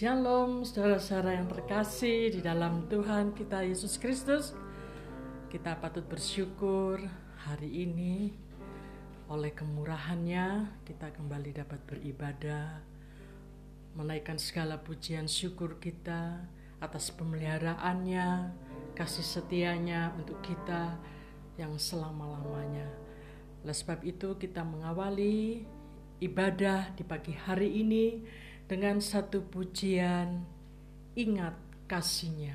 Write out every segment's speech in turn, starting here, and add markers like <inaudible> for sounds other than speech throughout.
Shalom saudara-saudara yang terkasih di dalam Tuhan kita Yesus Kristus. Kita patut bersyukur hari ini oleh kemurahannya kita kembali dapat beribadah Menaikkan segala pujian syukur kita atas pemeliharaannya Kasih setianya untuk kita yang selama-lamanya. Oleh sebab itu kita mengawali ibadah di pagi hari ini dengan satu pujian ingat kasihnya.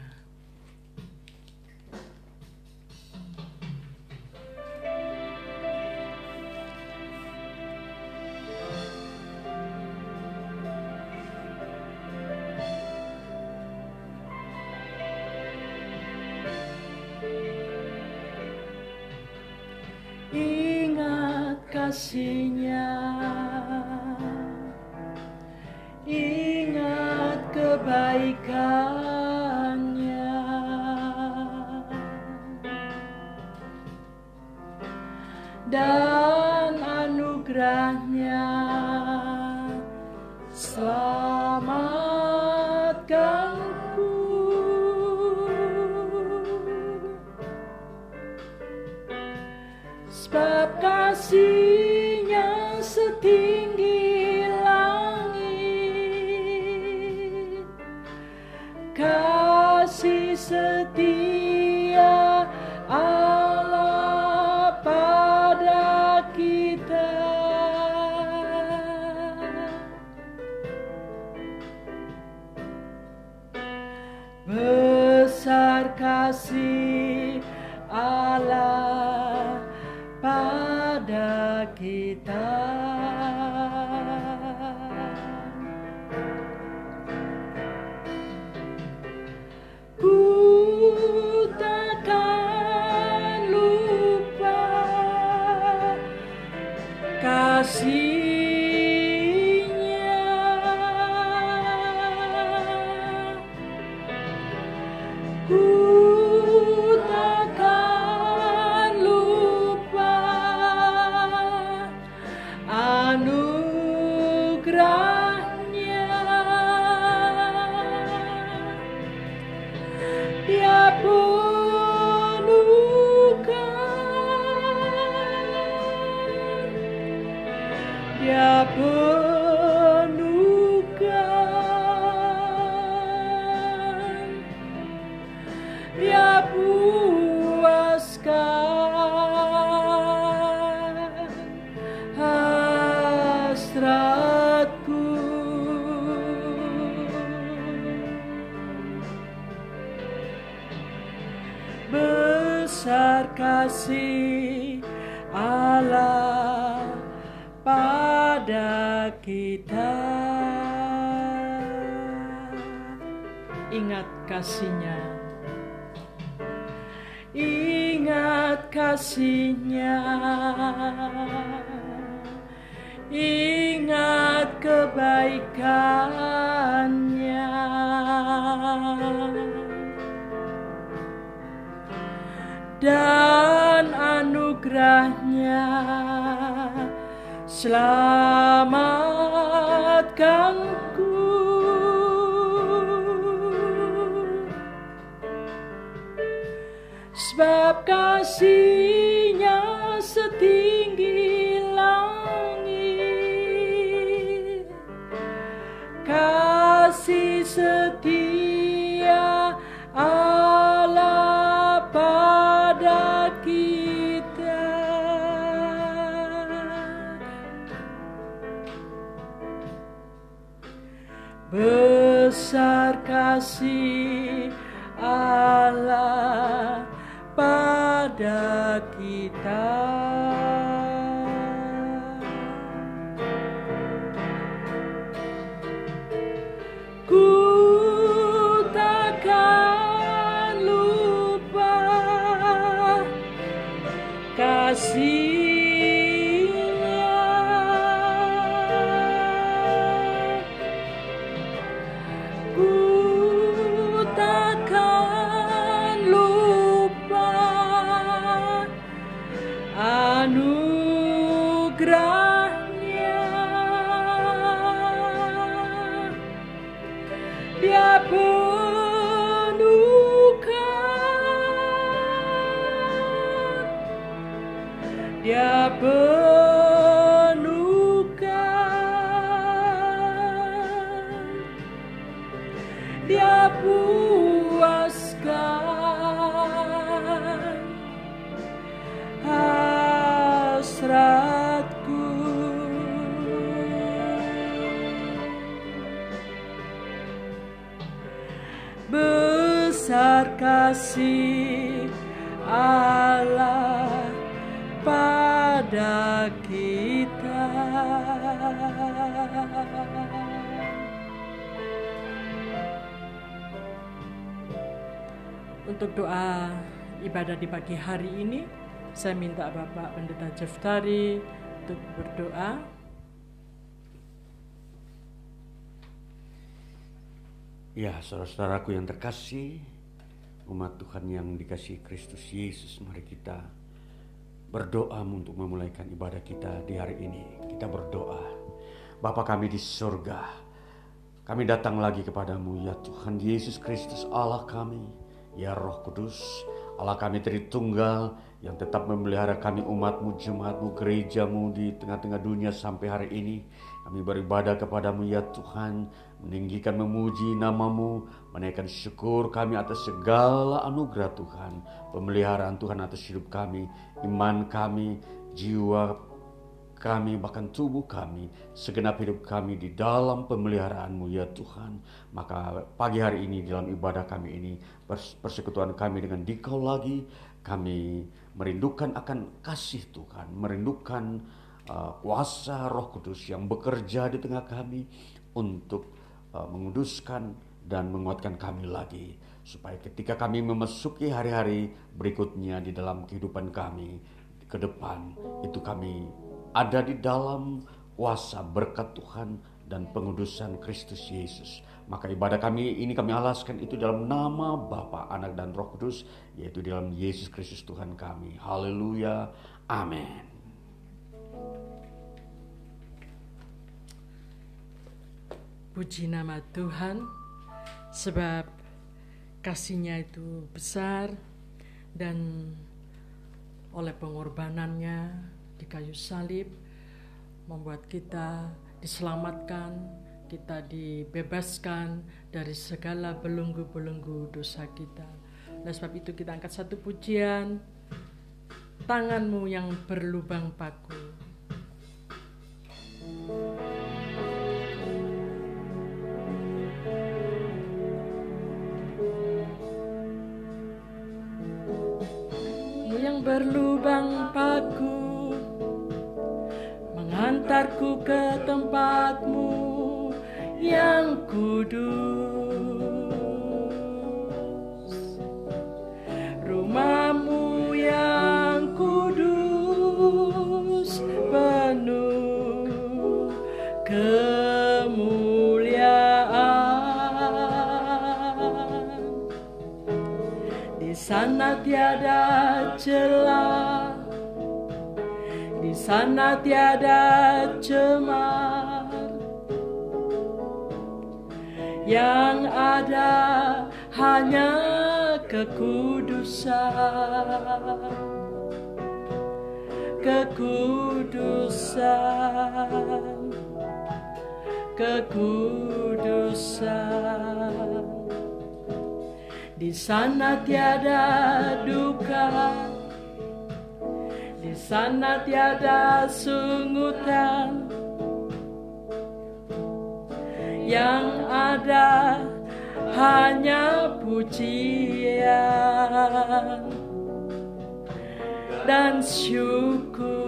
Kasih Allah pada kita. Ingat kasihnya. Ingat kasihnya. Ingat kebaikannya Dan anugerahnya. Selamatkanku Sebab kasihnya setinggi langit. Kasih kasih Allah pada untuk doa ibadah di pagi hari ini saya minta Bapak Pendeta Jeftari untuk berdoa Ya, saudara-saudaraku yang terkasih, umat Tuhan yang dikasih Kristus Yesus, mari kita berdoa untuk memulaikan ibadah kita di hari ini. Kita berdoa, Bapa kami di surga, kami datang lagi kepadamu ya Tuhan Yesus Kristus Allah kami, ya Roh Kudus, Allah kami Tritunggal yang tetap memelihara kami umatmu, jemaatmu, gerejamu di tengah-tengah dunia sampai hari ini. Kami beribadah kepadamu ya Tuhan, meninggikan memuji namamu, menaikkan syukur kami atas segala anugerah Tuhan, pemeliharaan Tuhan atas hidup kami, iman kami, jiwa kami, bahkan tubuh kami, segenap hidup kami di dalam pemeliharaanmu ya Tuhan. Maka pagi hari ini dalam ibadah kami ini, persekutuan kami dengan dikau lagi, kami merindukan akan kasih Tuhan, merindukan uh, kuasa Roh Kudus yang bekerja di tengah kami untuk uh, menguduskan dan menguatkan kami lagi supaya ketika kami memasuki hari-hari berikutnya di dalam kehidupan kami ke depan itu kami ada di dalam kuasa berkat Tuhan dan pengudusan Kristus Yesus. Maka ibadah kami ini kami alaskan itu dalam nama Bapa, Anak dan Roh Kudus yaitu dalam Yesus Kristus Tuhan kami. Haleluya. Amin. Puji nama Tuhan, sebab kasihnya itu besar dan oleh pengorbanannya di kayu salib membuat kita diselamatkan, kita dibebaskan dari segala belenggu-belenggu dosa kita. Oleh sebab itu kita angkat satu pujian, tanganmu yang berlubang paku. berlubang paku Mengantarku ke tempatmu yang kudus. Rumahmu yang kudus penuh kemuliaan. Di sana tiada celah di sana tiada cemar. Yang ada hanya kekudusan. Kekudusan. Kekudusan. Di sana tiada duka Sana tiada sungutan Yang ada hanya pujian dan syukur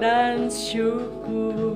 dan syukur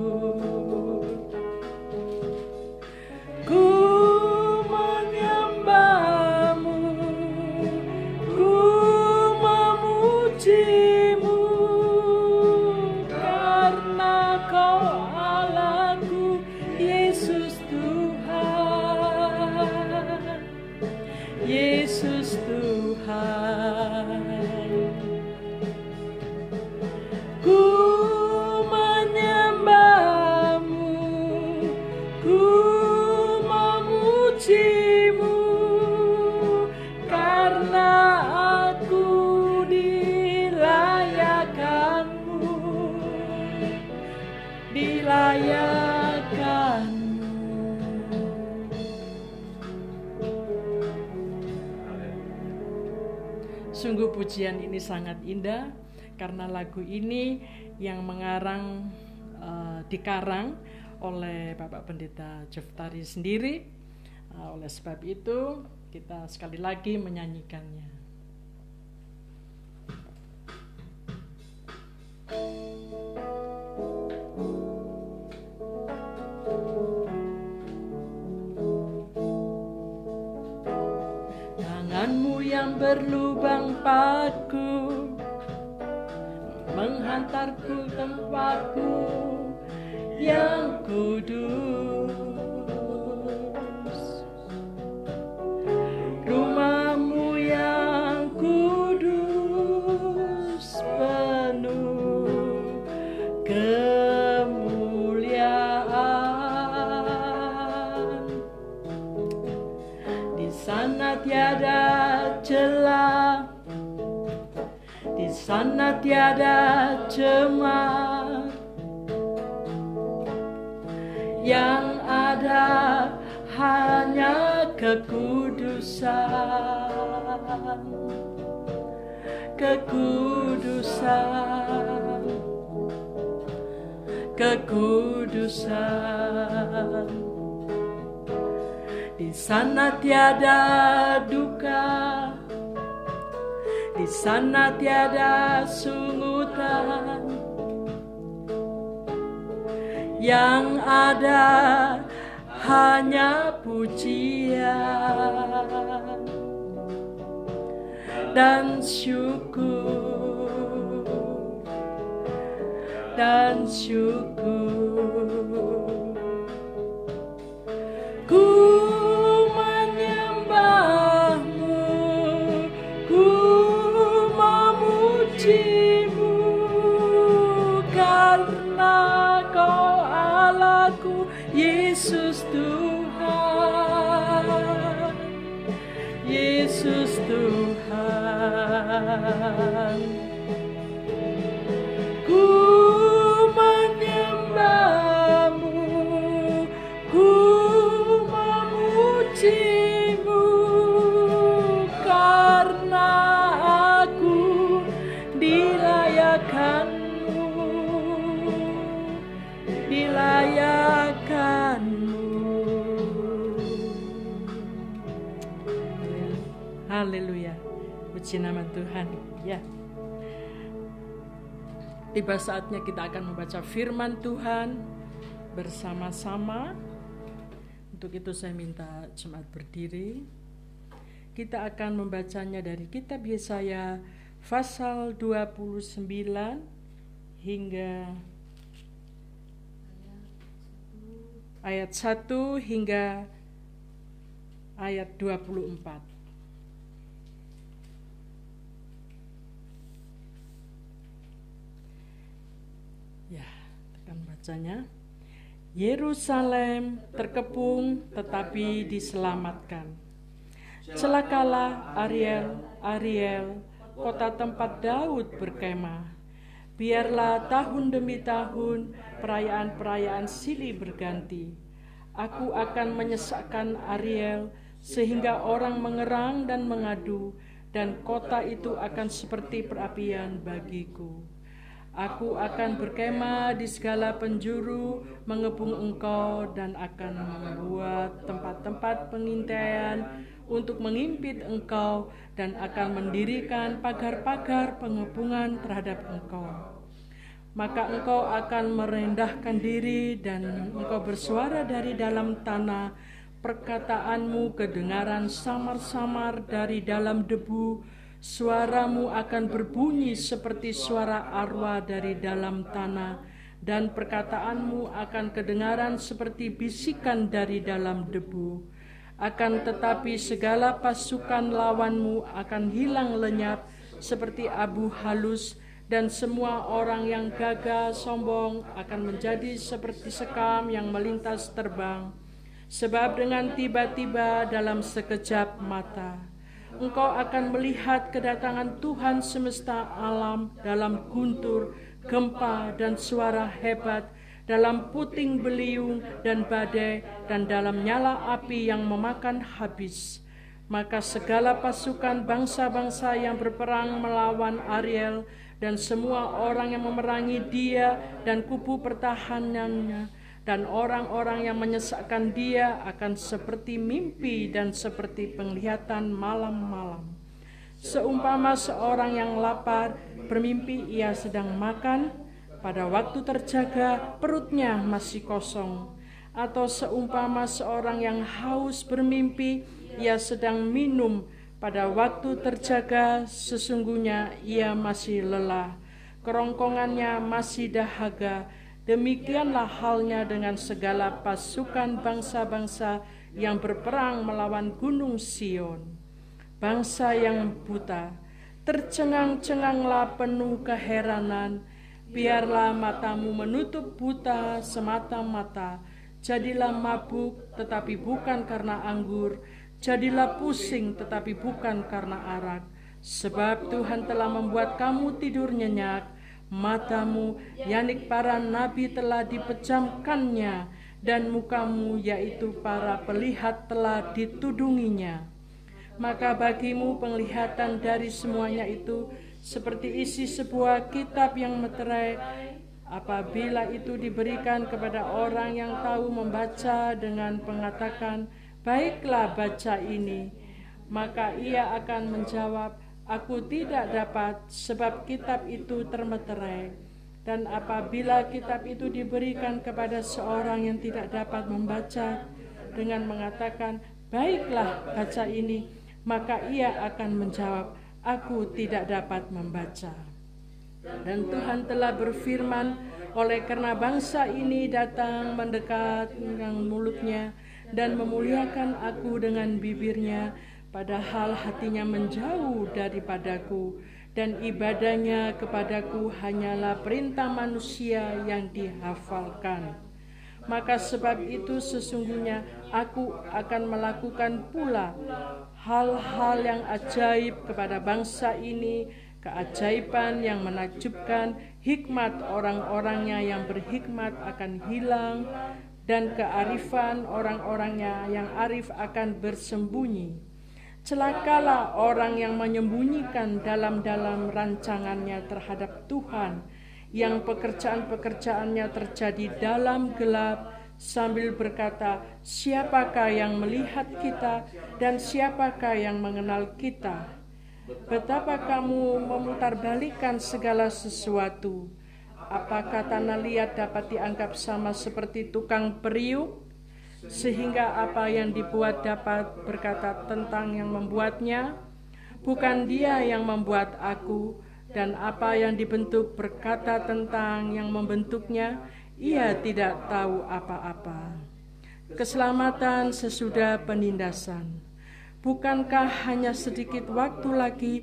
pujian ini sangat indah karena lagu ini yang mengarang uh, dikarang oleh Bapak Pendeta Jeftari sendiri. Uh, oleh sebab itu kita sekali lagi menyanyikannya. Tanganmu yang berlubang paku menghantarku tempatku yang kudus sana tiada cemar. Yang ada hanya kekudusan. Kekudusan. Kekudusan. Di sana tiada duka sana tiada sungutan. Yang ada hanya pujian dan syukur dan syukur Yesus Tuhan, Yesus Tuhan. Ku Puji nama Tuhan. Ya. Tiba saatnya kita akan membaca firman Tuhan bersama-sama. Untuk itu saya minta jemaat berdiri. Kita akan membacanya dari kitab Yesaya pasal 29 hingga ayat 1 hingga ayat 24. Bacanya. Yerusalem terkepung tetapi diselamatkan. Celakalah Ariel, Ariel, kota tempat Daud berkemah. Biarlah tahun demi tahun perayaan-perayaan silih berganti. Aku akan menyesakkan Ariel sehingga orang mengerang dan mengadu dan kota itu akan seperti perapian bagiku. Aku akan berkemah di segala penjuru, mengepung engkau, dan akan membuat tempat-tempat pengintaian untuk mengimpit engkau, dan akan mendirikan pagar-pagar pengepungan terhadap engkau. Maka engkau akan merendahkan diri, dan engkau bersuara dari dalam tanah. Perkataanmu kedengaran samar-samar dari dalam debu Suaramu akan berbunyi seperti suara arwah dari dalam tanah, dan perkataanmu akan kedengaran seperti bisikan dari dalam debu. Akan tetapi segala pasukan lawanmu akan hilang lenyap seperti abu halus, dan semua orang yang gagah sombong akan menjadi seperti sekam yang melintas terbang. Sebab dengan tiba-tiba dalam sekejap mata, engkau akan melihat kedatangan Tuhan semesta alam dalam guntur, gempa, dan suara hebat, dalam puting beliung dan badai, dan dalam nyala api yang memakan habis. Maka segala pasukan bangsa-bangsa yang berperang melawan Ariel dan semua orang yang memerangi dia dan kubu pertahanannya dan orang-orang yang menyesakkan dia akan seperti mimpi dan seperti penglihatan malam-malam. Seumpama seorang yang lapar bermimpi ia sedang makan, pada waktu terjaga perutnya masih kosong atau seumpama seorang yang haus bermimpi ia sedang minum pada waktu terjaga sesungguhnya ia masih lelah kerongkongannya masih dahaga demikianlah halnya dengan segala pasukan bangsa-bangsa yang berperang melawan gunung Sion. Bangsa yang buta tercengang-cenganglah penuh keheranan. Biarlah matamu menutup buta semata-mata. Jadilah mabuk tetapi bukan karena anggur, jadilah pusing tetapi bukan karena arak. Sebab Tuhan telah membuat kamu tidur nyenyak, matamu, yanik para nabi telah dipejamkannya, dan mukamu, yaitu para pelihat telah ditudunginya. Maka bagimu penglihatan dari semuanya itu seperti isi sebuah kitab yang meterai Apabila itu diberikan kepada orang yang tahu membaca dengan mengatakan, "Baiklah, baca ini," maka ia akan menjawab, "Aku tidak dapat, sebab kitab itu termeterai." Dan apabila kitab itu diberikan kepada seorang yang tidak dapat membaca dengan mengatakan, "Baiklah, baca ini," maka ia akan menjawab, "Aku tidak dapat membaca." Dan Tuhan telah berfirman, oleh karena bangsa ini datang mendekat dengan mulutnya dan memuliakan aku dengan bibirnya, padahal hatinya menjauh daripadaku dan ibadahnya kepadaku hanyalah perintah manusia yang dihafalkan. Maka sebab itu sesungguhnya aku akan melakukan pula hal-hal yang ajaib kepada bangsa ini keajaiban yang menakjubkan, hikmat orang-orangnya yang berhikmat akan hilang, dan kearifan orang-orangnya yang arif akan bersembunyi. Celakalah orang yang menyembunyikan dalam-dalam rancangannya terhadap Tuhan, yang pekerjaan-pekerjaannya terjadi dalam gelap, sambil berkata, "Siapakah yang melihat kita, dan siapakah yang mengenal kita?" Betapa kamu memutarbalikkan segala sesuatu. Apakah tanah liat dapat dianggap sama seperti tukang periuk? Sehingga apa yang dibuat dapat berkata tentang yang membuatnya? Bukan dia yang membuat aku, dan apa yang dibentuk berkata tentang yang membentuknya, ia tidak tahu apa-apa. Keselamatan sesudah penindasan. Bukankah hanya sedikit waktu lagi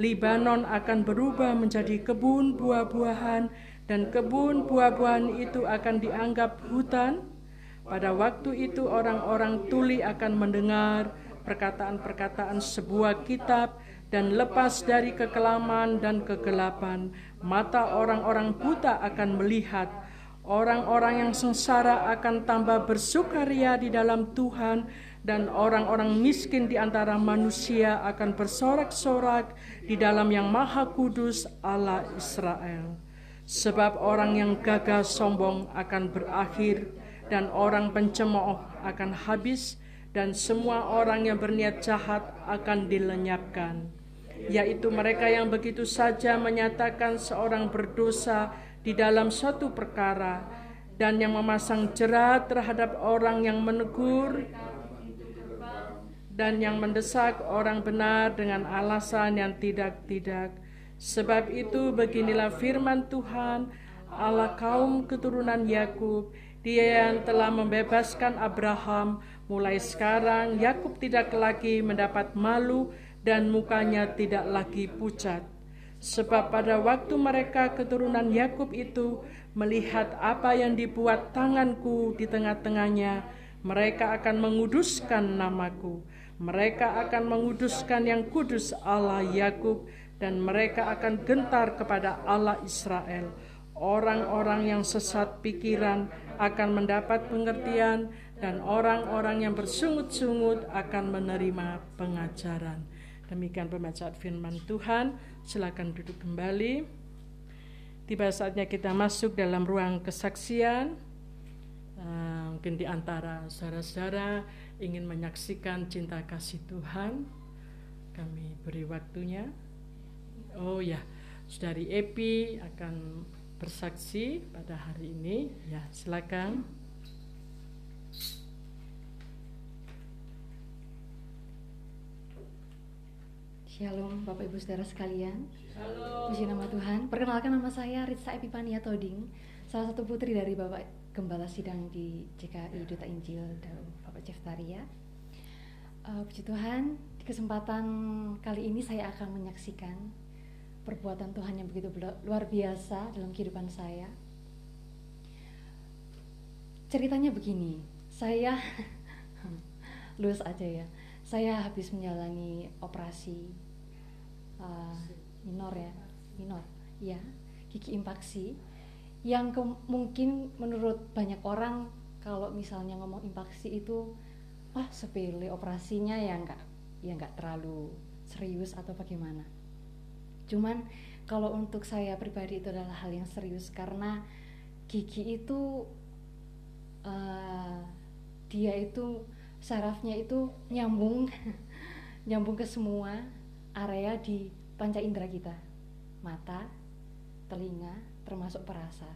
Libanon akan berubah menjadi kebun buah-buahan dan kebun buah-buahan itu akan dianggap hutan? Pada waktu itu orang-orang tuli akan mendengar perkataan-perkataan sebuah kitab dan lepas dari kekelaman dan kegelapan, mata orang-orang buta akan melihat Orang-orang yang sengsara akan tambah bersukaria di dalam Tuhan dan orang-orang miskin di antara manusia akan bersorak-sorak di dalam yang maha kudus Allah Israel. Sebab orang yang gagah sombong akan berakhir dan orang pencemooh akan habis dan semua orang yang berniat jahat akan dilenyapkan. Yaitu mereka yang begitu saja menyatakan seorang berdosa di dalam suatu perkara dan yang memasang jerat terhadap orang yang menegur dan yang mendesak orang benar dengan alasan yang tidak-tidak. Sebab itu beginilah firman Tuhan Allah kaum keturunan Yakub, Dia yang telah membebaskan Abraham. Mulai sekarang Yakub tidak lagi mendapat malu dan mukanya tidak lagi pucat. Sebab pada waktu mereka keturunan Yakub itu melihat apa yang dibuat tanganku di tengah-tengahnya, mereka akan menguduskan namaku mereka akan menguduskan yang kudus Allah Yakub dan mereka akan gentar kepada Allah Israel. Orang-orang yang sesat pikiran akan mendapat pengertian dan orang-orang yang bersungut-sungut akan menerima pengajaran. Demikian pembacaan firman Tuhan. Silakan duduk kembali. Tiba saatnya kita masuk dalam ruang kesaksian. Uh, mungkin di antara saudara-saudara ingin menyaksikan cinta kasih Tuhan, kami beri waktunya. Oh ya, Saudari Epi akan bersaksi pada hari ini. Ya, silakan. Shalom Bapak Ibu Saudara sekalian. Shalom. Puji nama Tuhan. Perkenalkan nama saya Ritsa Epipania Toding, salah satu putri dari Bapak Gembala Sidang di JKI Duta Injil dan Bapak Ceftaria. Uh, puji Tuhan, di kesempatan kali ini saya akan menyaksikan perbuatan Tuhan yang begitu luar biasa dalam kehidupan saya. Ceritanya begini, saya <laughs> lulus aja ya. Saya habis menjalani operasi uh, minor ya, minor, ya, gigi impaksi yang mungkin menurut banyak orang kalau misalnya ngomong impaksi itu wah sepele operasinya ya enggak ya enggak terlalu serius atau bagaimana Cuman kalau untuk saya pribadi itu adalah hal yang serius karena gigi itu uh, dia itu sarafnya itu nyambung <laughs> nyambung ke semua area di panca indera kita. Mata telinga termasuk perasa.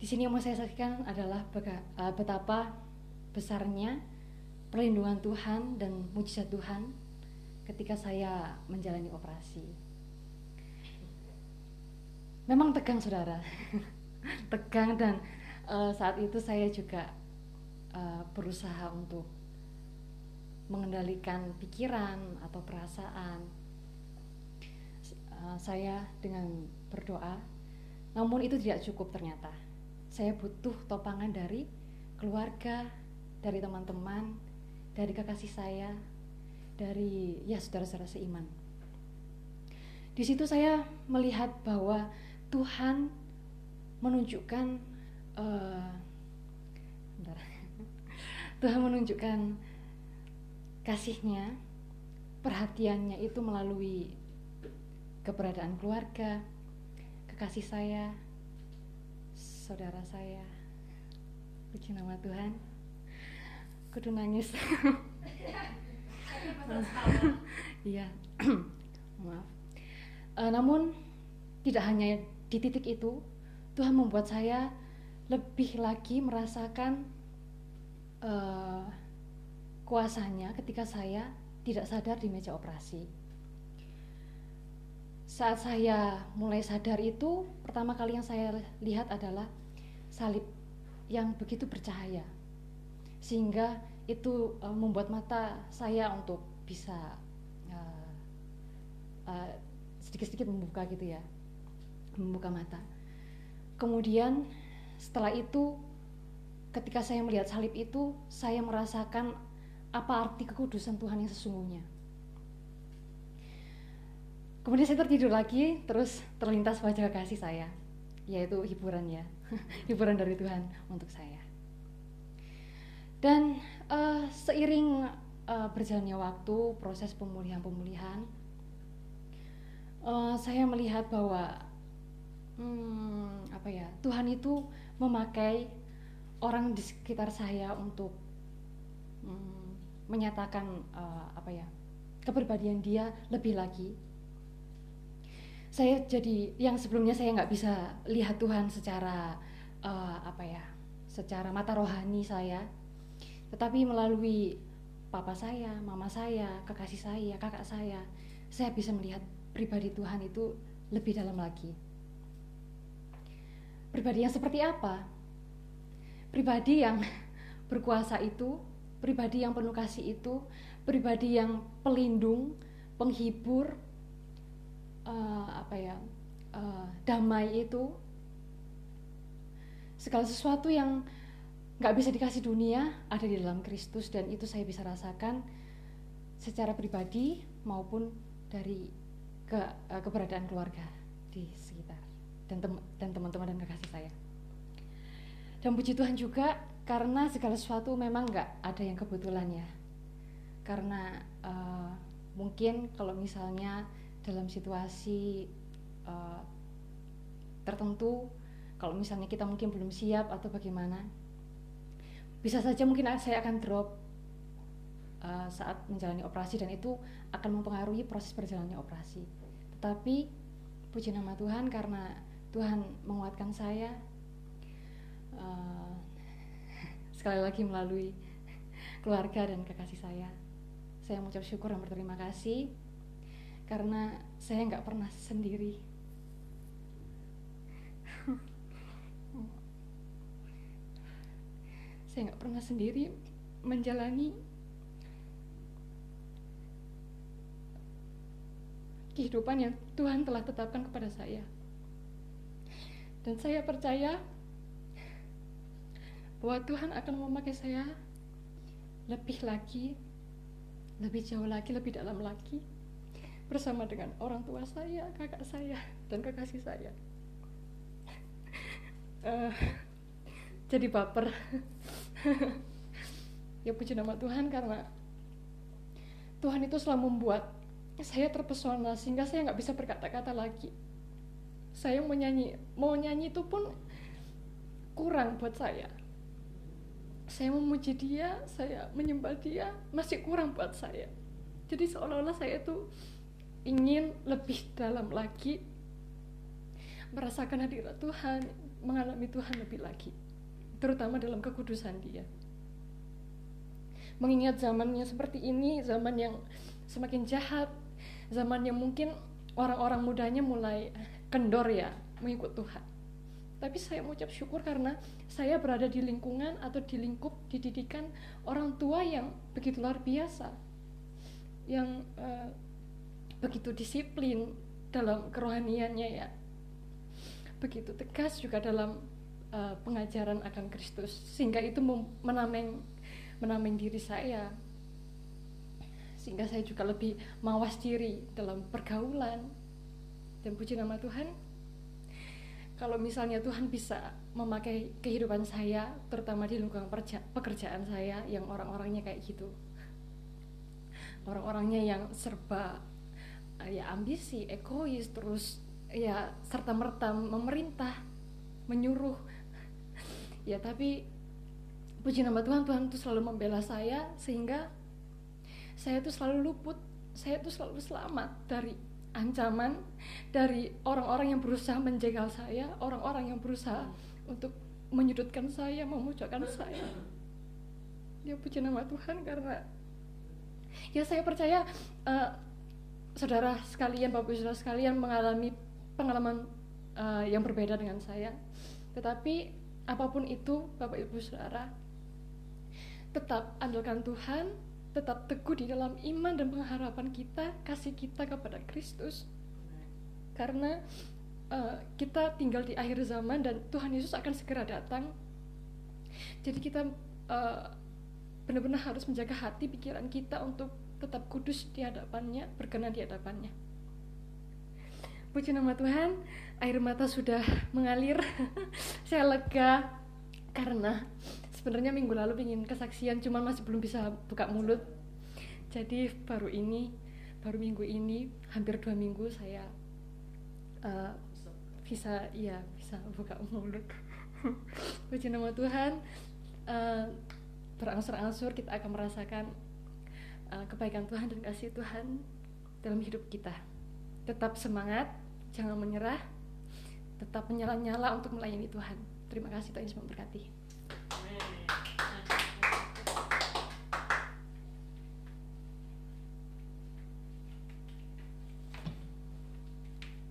Di sini yang mau saya saksikan adalah eh, betapa besarnya perlindungan Tuhan dan mujizat Tuhan ketika saya menjalani operasi. Memang tegang saudara, <laughs> tegang dan uh, saat itu saya juga uh, berusaha untuk mengendalikan pikiran atau perasaan. Uh, saya dengan berdoa, namun itu tidak cukup ternyata. Saya butuh topangan dari keluarga, dari teman-teman, dari kekasih saya, dari ya saudara-saudara seiman. Di situ saya melihat bahwa Tuhan menunjukkan uh, <laughs> Tuhan menunjukkan kasihnya, perhatiannya itu melalui keberadaan keluarga, kekasih saya, saudara saya. Puji nama Tuhan. Kudu nangis. <laughs> <laughs> Iya, <clears throat> maaf. Uh, namun tidak hanya di titik itu, Tuhan membuat saya lebih lagi merasakan uh, kuasanya ketika saya tidak sadar di meja operasi. Saat saya mulai sadar itu, pertama kali yang saya lihat adalah salib yang begitu bercahaya, sehingga itu uh, membuat mata saya untuk bisa uh, uh, sedikit-sedikit membuka gitu ya membuka mata. Kemudian setelah itu ketika saya melihat salib itu saya merasakan apa arti kekudusan Tuhan yang sesungguhnya. Kemudian saya tertidur lagi terus terlintas wajah kasih saya yaitu hiburan ya <laughs> hiburan dari Tuhan untuk saya. Dan uh, seiring uh, berjalannya waktu proses pemulihan-pemulihan uh, saya melihat bahwa hmm, apa ya Tuhan itu memakai orang di sekitar saya untuk hmm, menyatakan uh, apa ya kepribadian dia lebih lagi. Saya jadi yang sebelumnya saya nggak bisa lihat Tuhan secara uh, apa ya secara mata rohani saya tetapi melalui papa saya, mama saya, kekasih saya, kakak saya, saya bisa melihat pribadi Tuhan itu lebih dalam lagi. Pribadi yang seperti apa? Pribadi yang <laughs> berkuasa itu, pribadi yang penuh kasih itu, pribadi yang pelindung, penghibur, uh, apa ya, uh, damai itu, segala sesuatu yang nggak bisa dikasih dunia ada di dalam Kristus dan itu saya bisa rasakan secara pribadi maupun dari ke, uh, keberadaan keluarga di sekitar dan tem dan teman-teman dan kekasih saya. Dan puji Tuhan juga karena segala sesuatu memang nggak ada yang kebetulan ya karena uh, mungkin kalau misalnya dalam situasi uh, tertentu kalau misalnya kita mungkin belum siap atau bagaimana bisa saja mungkin saya akan drop uh, saat menjalani operasi dan itu akan mempengaruhi proses berjalannya operasi. Tetapi puji nama Tuhan karena Tuhan menguatkan saya uh, <laughs> sekali lagi melalui keluarga dan kekasih saya. Saya mengucap syukur dan berterima kasih karena saya nggak pernah sendiri saya nggak pernah sendiri menjalani kehidupan yang Tuhan telah tetapkan kepada saya. Dan saya percaya bahwa Tuhan akan memakai saya lebih lagi, lebih jauh lagi, lebih dalam lagi bersama dengan orang tua saya, kakak saya, dan kekasih saya. Uh, jadi baper <laughs> ya puji nama Tuhan karena Tuhan itu selalu membuat saya terpesona sehingga saya nggak bisa berkata-kata lagi. Saya mau nyanyi mau nyanyi itu pun kurang buat saya. Saya memuji dia saya menyembah dia masih kurang buat saya. Jadi seolah-olah saya itu ingin lebih dalam lagi merasakan hadirat Tuhan mengalami Tuhan lebih lagi terutama dalam kekudusan dia. Mengingat zamannya seperti ini, zaman yang semakin jahat, zaman yang mungkin orang-orang mudanya mulai kendor ya mengikut Tuhan. Tapi saya mengucap syukur karena saya berada di lingkungan atau di lingkup dididikan orang tua yang begitu luar biasa, yang uh, begitu disiplin dalam kerohaniannya ya, begitu tegas juga dalam uh, pengajaran akan Kristus sehingga itu menameng menameng diri saya. Sehingga saya juga lebih mawas diri dalam pergaulan dan puji nama Tuhan. Kalau misalnya Tuhan bisa memakai kehidupan saya terutama di lingkungan pekerjaan saya yang orang-orangnya kayak gitu. Orang-orangnya yang serba ya ambisi egois terus ya serta merta memerintah menyuruh ya tapi puji nama Tuhan Tuhan itu selalu membela saya sehingga saya itu selalu luput. Saya itu selalu selamat dari ancaman dari orang-orang yang berusaha menjegal saya orang-orang yang berusaha untuk menyudutkan saya memojokkan saya. Ya puji nama Tuhan karena ya saya percaya uh, saudara sekalian bapak saudara sekalian mengalami pengalaman uh, yang berbeda dengan saya. Tetapi apa pun itu Bapak Ibu Saudara tetap andalkan Tuhan tetap teguh di dalam iman dan pengharapan kita kasih kita kepada Kristus. Karena uh, kita tinggal di akhir zaman dan Tuhan Yesus akan segera datang. Jadi kita uh, benar-benar harus menjaga hati pikiran kita untuk tetap kudus di hadapannya berkenan di hadapannya. Puji nama Tuhan air mata sudah mengalir. <laughs> Saya lega karena sebenarnya minggu lalu ingin kesaksian cuma masih belum bisa buka mulut. Jadi baru ini baru minggu ini hampir dua minggu saya uh, bisa ya bisa buka mulut. <laughs> Puji nama Tuhan uh, berangsur-angsur kita akan merasakan uh, kebaikan Tuhan dan kasih Tuhan dalam hidup kita. Tetap semangat jangan menyerah tetap menyala-nyala untuk melayani Tuhan. Terima kasih Tuhan Yesus memberkati.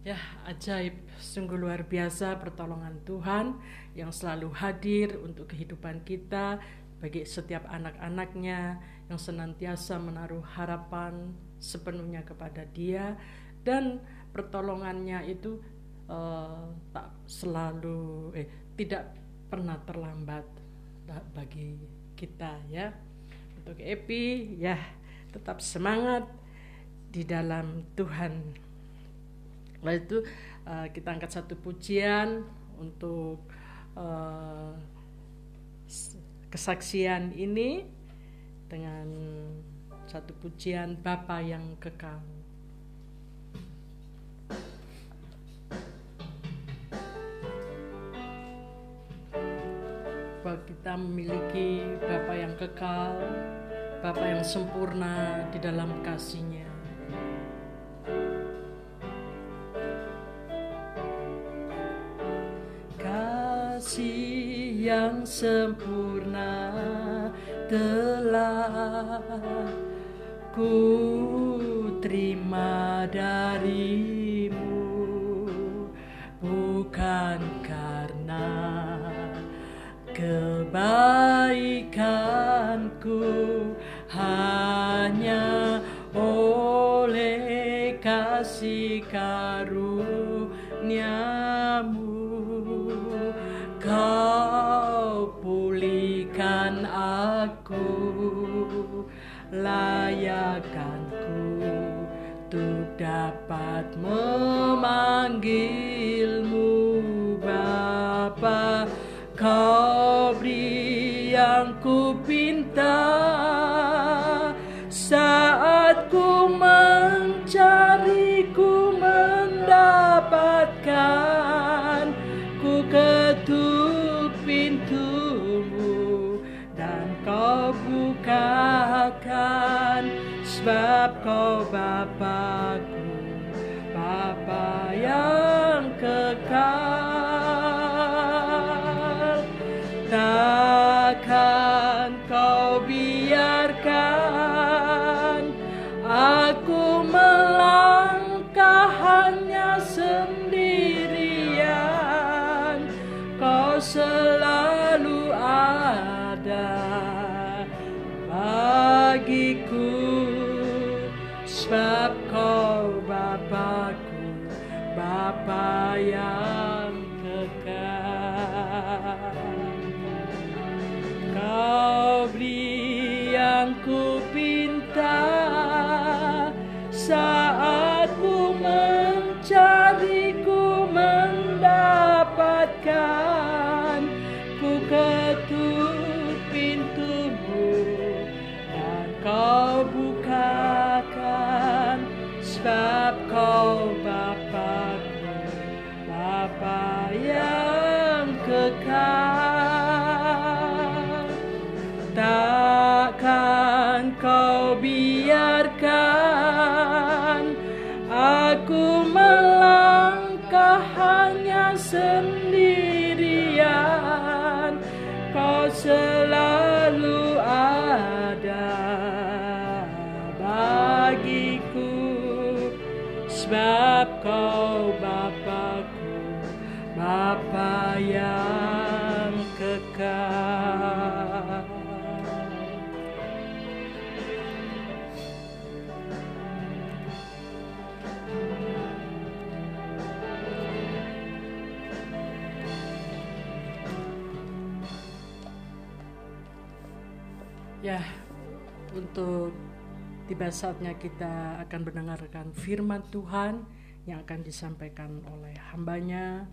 Ya, ajaib, sungguh luar biasa pertolongan Tuhan yang selalu hadir untuk kehidupan kita bagi setiap anak-anaknya yang senantiasa menaruh harapan sepenuhnya kepada Dia dan pertolongannya itu uh, tak selalu eh tidak pernah terlambat bagi kita ya untuk Epi ya tetap semangat di dalam Tuhan lalu itu uh, kita angkat satu pujian untuk uh, kesaksian ini dengan satu pujian Bapa yang kekal. Bahwa kita memiliki Bapa yang kekal, Bapa yang sempurna di dalam kasihnya. Kasih yang sempurna telah ku terima darimu bukan karena kebaikanku hanya oleh kasih karuniamu. Kau pulihkan aku layakkanku untuk dapat memanggilmu Bapa. Kau yang ku pinta. Saat ku mencari ku mendapatkan. Ku ketuk pintumu dan kau bukakan. Sebab kau Bapakku Bapa yang kekal Kau sebab kau Bapakku Bapa yang kekal. Ya, untuk tiba saatnya kita akan mendengarkan firman Tuhan yang akan disampaikan oleh hambanya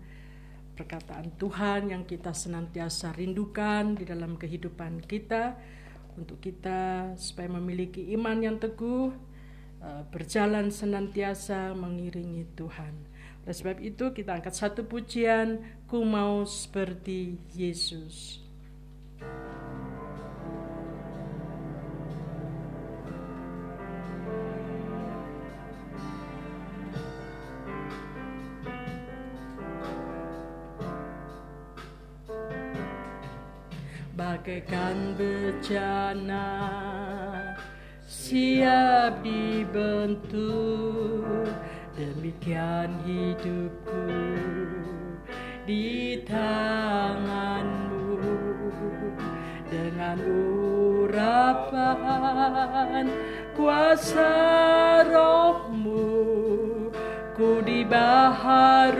perkataan Tuhan yang kita senantiasa rindukan di dalam kehidupan kita untuk kita supaya memiliki iman yang teguh eh, berjalan senantiasa mengiringi Tuhan. Oleh sebab itu kita angkat satu pujian ku mau seperti Yesus. Bagaikan bejana siap dibentuk. Demikian hidupku di tanganmu. Dengan urapan kuasa rohmu ku dibaharui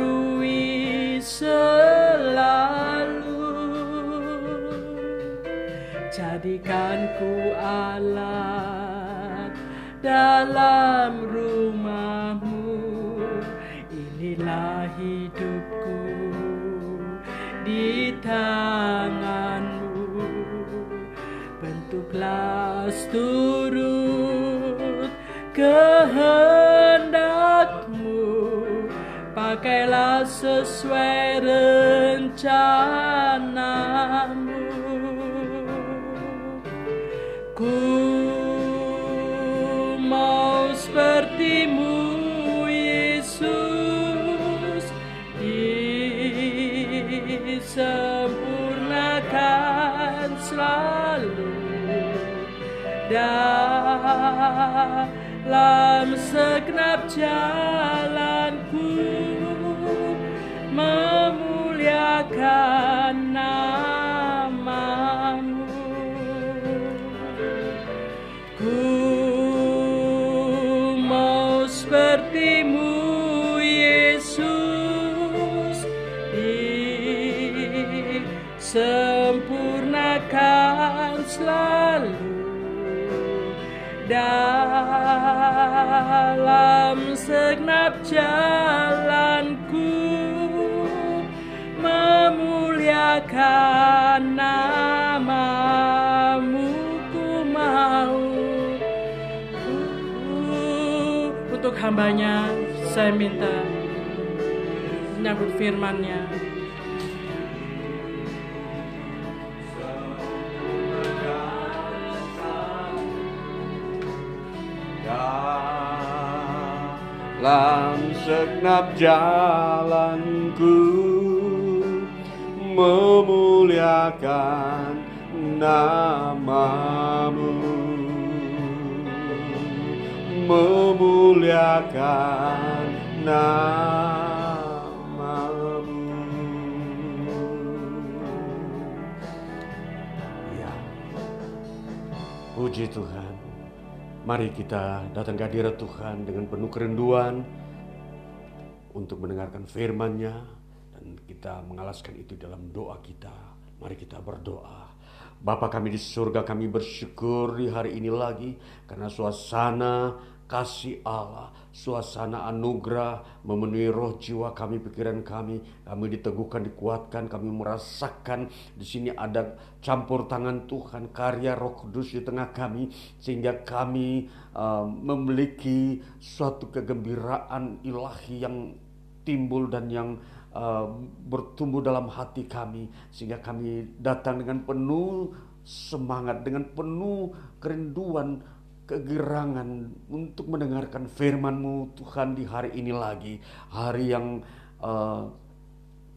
selalu jadikan ku alat dalam rumahmu. Inilah hidupku di tanganmu. Ikhlas turut kehendakmu. Pakailah sesuai rencanamu ku mau sepertimu Yesus disempurnakan selalu dalam segenap jalanku memuliakan dalam segenap jalanku memuliakan namamu ku mau. Untuk hambanya saya minta menyambut firmannya dalam segenap jalanku memuliakan namamu. Memuliakan namamu. Ya. Puji Tuhan Mari kita datang ke hadirat Tuhan dengan penuh kerinduan untuk mendengarkan firman-Nya dan kita mengalaskan itu dalam doa kita. Mari kita berdoa. Bapa kami di surga kami bersyukur di hari ini lagi karena suasana kasih Allah, suasana anugerah memenuhi roh jiwa kami, pikiran kami. Kami diteguhkan, dikuatkan, kami merasakan di sini ada campur tangan Tuhan, karya Roh Kudus di tengah kami sehingga kami uh, memiliki suatu kegembiraan ilahi yang timbul dan yang uh, bertumbuh dalam hati kami sehingga kami datang dengan penuh semangat, dengan penuh kerinduan kegirangan untuk mendengarkan firman-Mu Tuhan di hari ini lagi. Hari yang uh,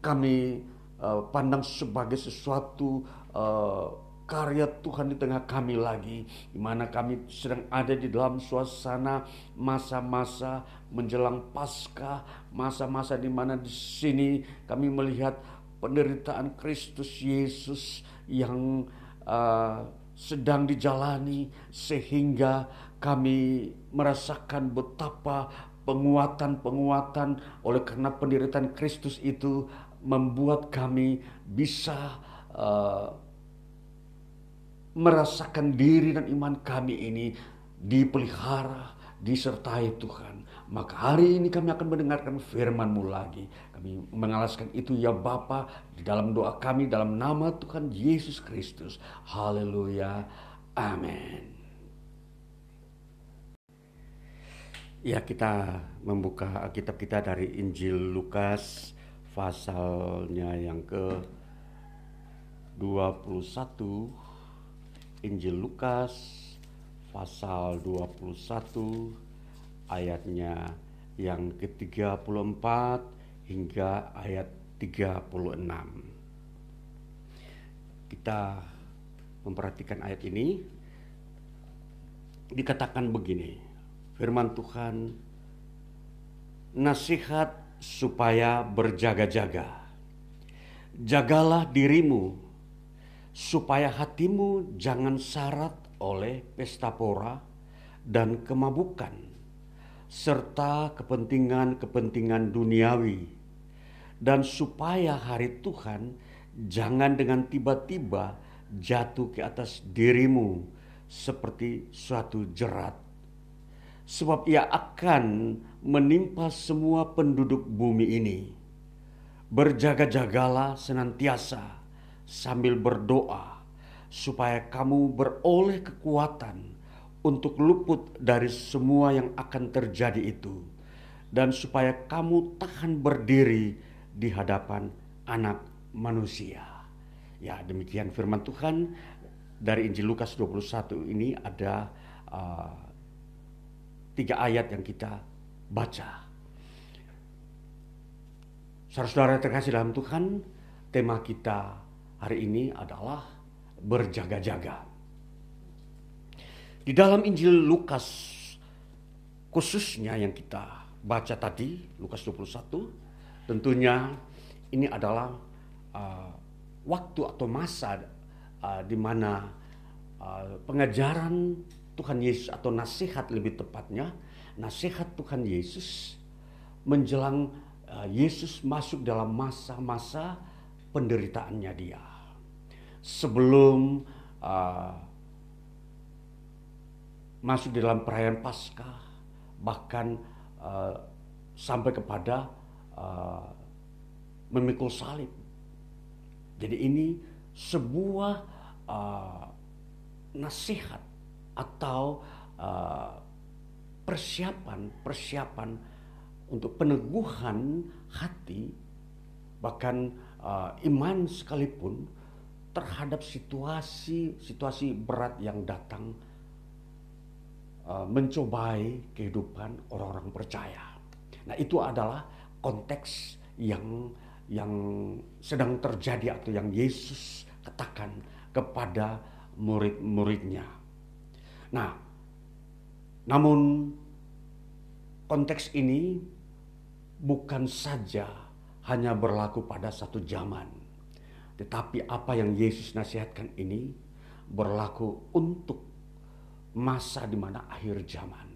kami uh, pandang sebagai sesuatu uh, karya Tuhan di tengah kami lagi. Di mana kami sedang ada di dalam suasana masa-masa menjelang pasca masa-masa di mana di sini kami melihat penderitaan Kristus Yesus yang uh, sedang dijalani sehingga kami merasakan betapa penguatan-penguatan oleh karena penderitaan Kristus itu membuat kami bisa uh, merasakan diri dan iman kami ini dipelihara, disertai Tuhan. Maka hari ini kami akan mendengarkan firman-Mu lagi. Kami mengalaskan itu ya Bapa di dalam doa kami dalam nama Tuhan Yesus Kristus. Haleluya. Amin. Ya kita membuka kitab kita dari Injil Lukas pasalnya yang ke 21 Injil Lukas pasal 21 ayatnya yang ke-34 hingga ayat 36. Kita memperhatikan ayat ini dikatakan begini. Firman Tuhan nasihat supaya berjaga-jaga. Jagalah dirimu supaya hatimu jangan syarat oleh pesta pora dan kemabukan serta kepentingan-kepentingan duniawi. Dan supaya hari Tuhan jangan dengan tiba-tiba jatuh ke atas dirimu seperti suatu jerat. Sebab ia akan menimpa semua penduduk bumi ini. Berjaga-jagalah senantiasa sambil berdoa supaya kamu beroleh kekuatan untuk luput dari semua yang akan terjadi itu, dan supaya kamu tahan berdiri di hadapan Anak Manusia. Ya, demikian firman Tuhan dari Injil Lukas 21 ini ada uh, tiga ayat yang kita baca. Saudara-saudara terkasih dalam Tuhan, tema kita hari ini adalah berjaga-jaga. Di dalam Injil Lukas khususnya yang kita baca tadi, Lukas 21, tentunya ini adalah uh, waktu atau masa uh, di mana uh, pengajaran Tuhan Yesus atau nasihat lebih tepatnya, nasihat Tuhan Yesus menjelang uh, Yesus masuk dalam masa-masa penderitaannya dia. Sebelum uh, masuk dalam perayaan Paskah, bahkan uh, sampai kepada uh, memikul salib. Jadi ini sebuah uh, nasihat atau uh, persiapan persiapan untuk peneguhan hati bahkan uh, iman sekalipun terhadap situasi situasi berat yang datang Uh, mencobai kehidupan orang-orang percaya. Nah, itu adalah konteks yang yang sedang terjadi atau yang Yesus katakan kepada murid-muridnya. Nah, namun konteks ini bukan saja hanya berlaku pada satu zaman, tetapi apa yang Yesus nasihatkan ini berlaku untuk masa di mana akhir zaman.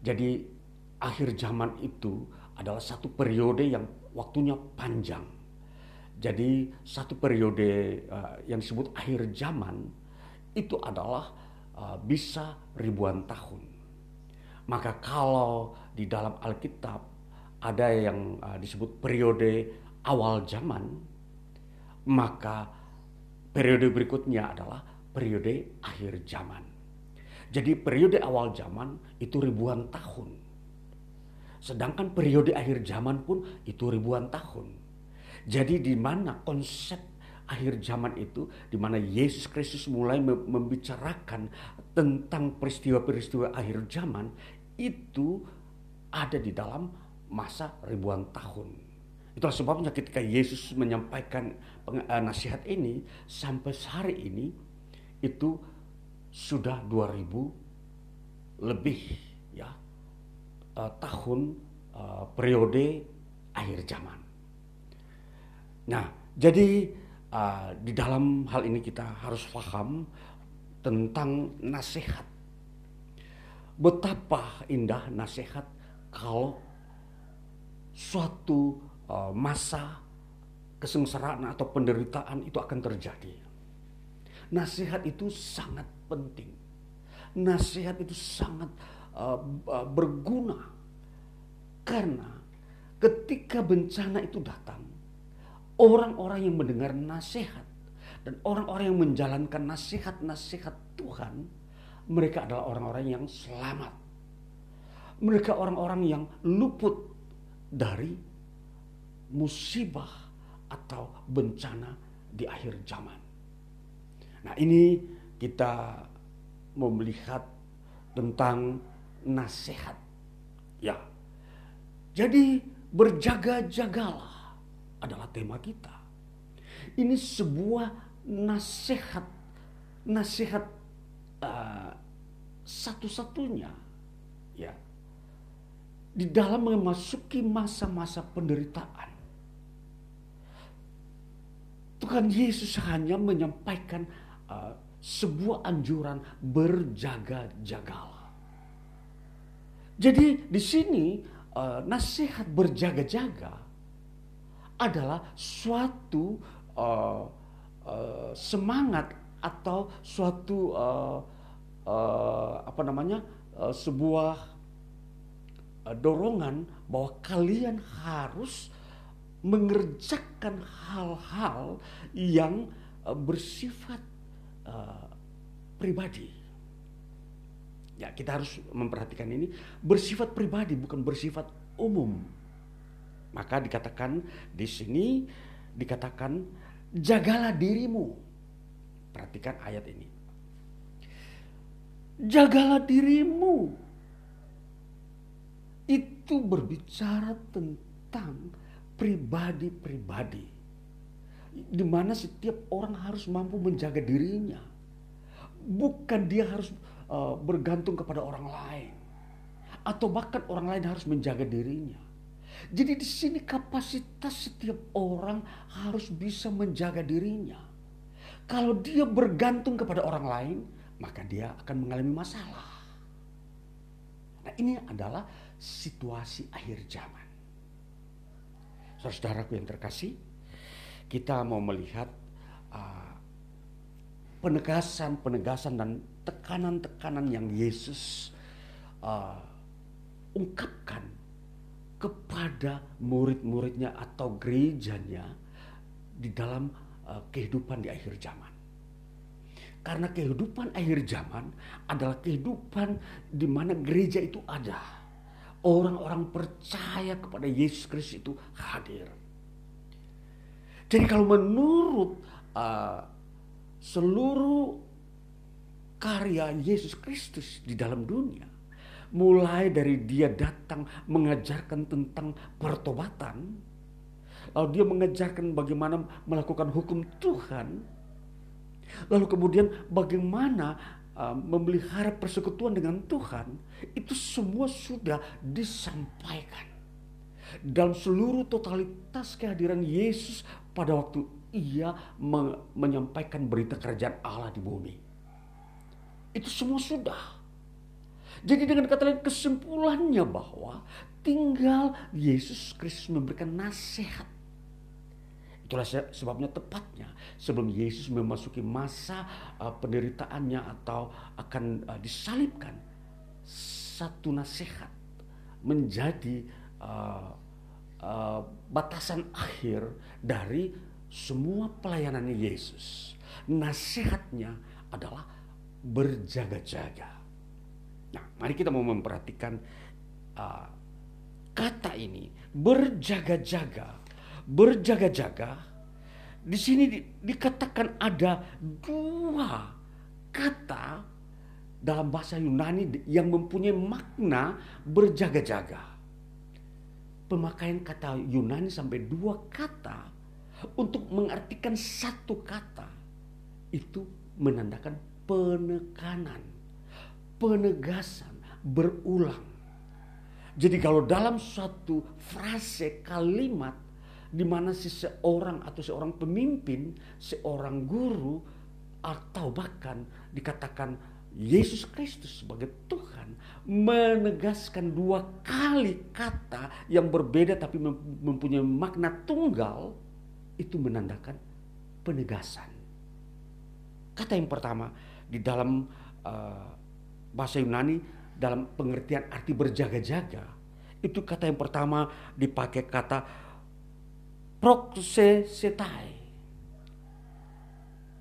Jadi akhir zaman itu adalah satu periode yang waktunya panjang. Jadi satu periode uh, yang disebut akhir zaman itu adalah uh, bisa ribuan tahun. Maka kalau di dalam Alkitab ada yang uh, disebut periode awal zaman, maka periode berikutnya adalah periode akhir zaman. Jadi periode awal zaman itu ribuan tahun. Sedangkan periode akhir zaman pun itu ribuan tahun. Jadi di mana konsep akhir zaman itu di mana Yesus Kristus mulai membicarakan tentang peristiwa-peristiwa akhir zaman itu ada di dalam masa ribuan tahun. Itulah sebabnya ketika Yesus menyampaikan eh, nasihat ini sampai hari ini itu sudah 2000 lebih ya uh, tahun uh, periode akhir zaman. Nah, jadi uh, di dalam hal ini kita harus paham tentang nasihat. Betapa indah nasihat kalau suatu masa kesengsaraan atau penderitaan itu akan terjadi. Nasihat itu sangat penting. Nasihat itu sangat uh, berguna karena ketika bencana itu datang, orang-orang yang mendengar nasihat dan orang-orang yang menjalankan nasihat-nasihat Tuhan, mereka adalah orang-orang yang selamat. Mereka orang-orang yang luput dari musibah atau bencana di akhir zaman. Nah, ini kita melihat tentang nasihat. Ya. Jadi berjaga-jagalah adalah tema kita. Ini sebuah nasihat nasihat uh, satu-satunya ya di dalam memasuki masa-masa penderitaan. Tuhan Yesus hanya menyampaikan uh, sebuah anjuran berjaga-jagalah. Jadi di sini uh, nasihat berjaga-jaga adalah suatu uh, uh, semangat atau suatu apa namanya sebuah dorongan bahwa kalian harus mengerjakan hal-hal yang bersifat uh, pribadi. Ya, kita harus memperhatikan ini bersifat pribadi bukan bersifat umum. Maka dikatakan di sini dikatakan jagalah dirimu. Perhatikan ayat ini. Jagalah dirimu. Itu berbicara tentang pribadi-pribadi. Di mana setiap orang harus mampu menjaga dirinya. Bukan dia harus uh, bergantung kepada orang lain. Atau bahkan orang lain harus menjaga dirinya jadi di sini kapasitas setiap orang harus bisa menjaga dirinya. Kalau dia bergantung kepada orang lain, maka dia akan mengalami masalah. Nah, ini adalah situasi akhir zaman. Saudaraku yang terkasih, kita mau melihat uh, penegasan-penegasan dan tekanan-tekanan yang Yesus uh, ungkapkan kepada murid-muridnya atau gerejanya di dalam uh, kehidupan di akhir zaman. Karena kehidupan akhir zaman adalah kehidupan di mana gereja itu ada. Orang-orang percaya kepada Yesus Kristus itu hadir. Jadi kalau menurut uh, seluruh karya Yesus Kristus di dalam dunia, mulai dari dia datang mengajarkan tentang pertobatan, lalu dia mengajarkan bagaimana melakukan hukum Tuhan, lalu kemudian bagaimana uh, memelihara persekutuan dengan Tuhan, itu semua sudah disampaikan. Dalam seluruh totalitas kehadiran Yesus pada waktu ia me menyampaikan berita kerajaan Allah di bumi. Itu semua sudah jadi dengan kata lain kesimpulannya bahwa tinggal Yesus Kristus memberikan nasihat. Itulah sebabnya tepatnya sebelum Yesus memasuki masa uh, penderitaannya atau akan uh, disalibkan satu nasihat menjadi uh, uh, batasan akhir dari semua pelayanannya Yesus. Nasihatnya adalah berjaga-jaga. Nah, mari kita mau memperhatikan uh, kata ini berjaga-jaga, berjaga-jaga. Di sini di, dikatakan ada dua kata dalam bahasa Yunani yang mempunyai makna berjaga-jaga. Pemakaian kata Yunani sampai dua kata untuk mengartikan satu kata itu menandakan penekanan penegasan berulang. Jadi kalau dalam suatu frase kalimat di mana seseorang atau seorang pemimpin, seorang guru atau bahkan dikatakan Yesus Kristus sebagai Tuhan menegaskan dua kali kata yang berbeda tapi mempunyai makna tunggal itu menandakan penegasan. Kata yang pertama di dalam uh, bahasa Yunani dalam pengertian arti berjaga-jaga itu kata yang pertama dipakai kata proxesetai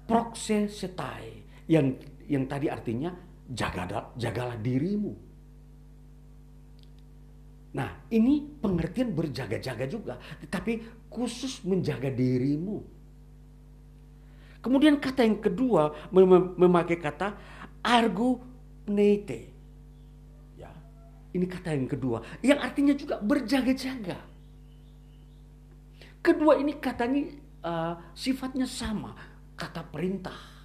proxesetai yang yang tadi artinya jaga jagalah dirimu nah ini pengertian berjaga-jaga juga tetapi khusus menjaga dirimu kemudian kata yang kedua memakai kata argu pneite. Ya. Ini kata yang kedua, yang artinya juga berjaga-jaga. Kedua ini katanya uh, sifatnya sama, kata perintah.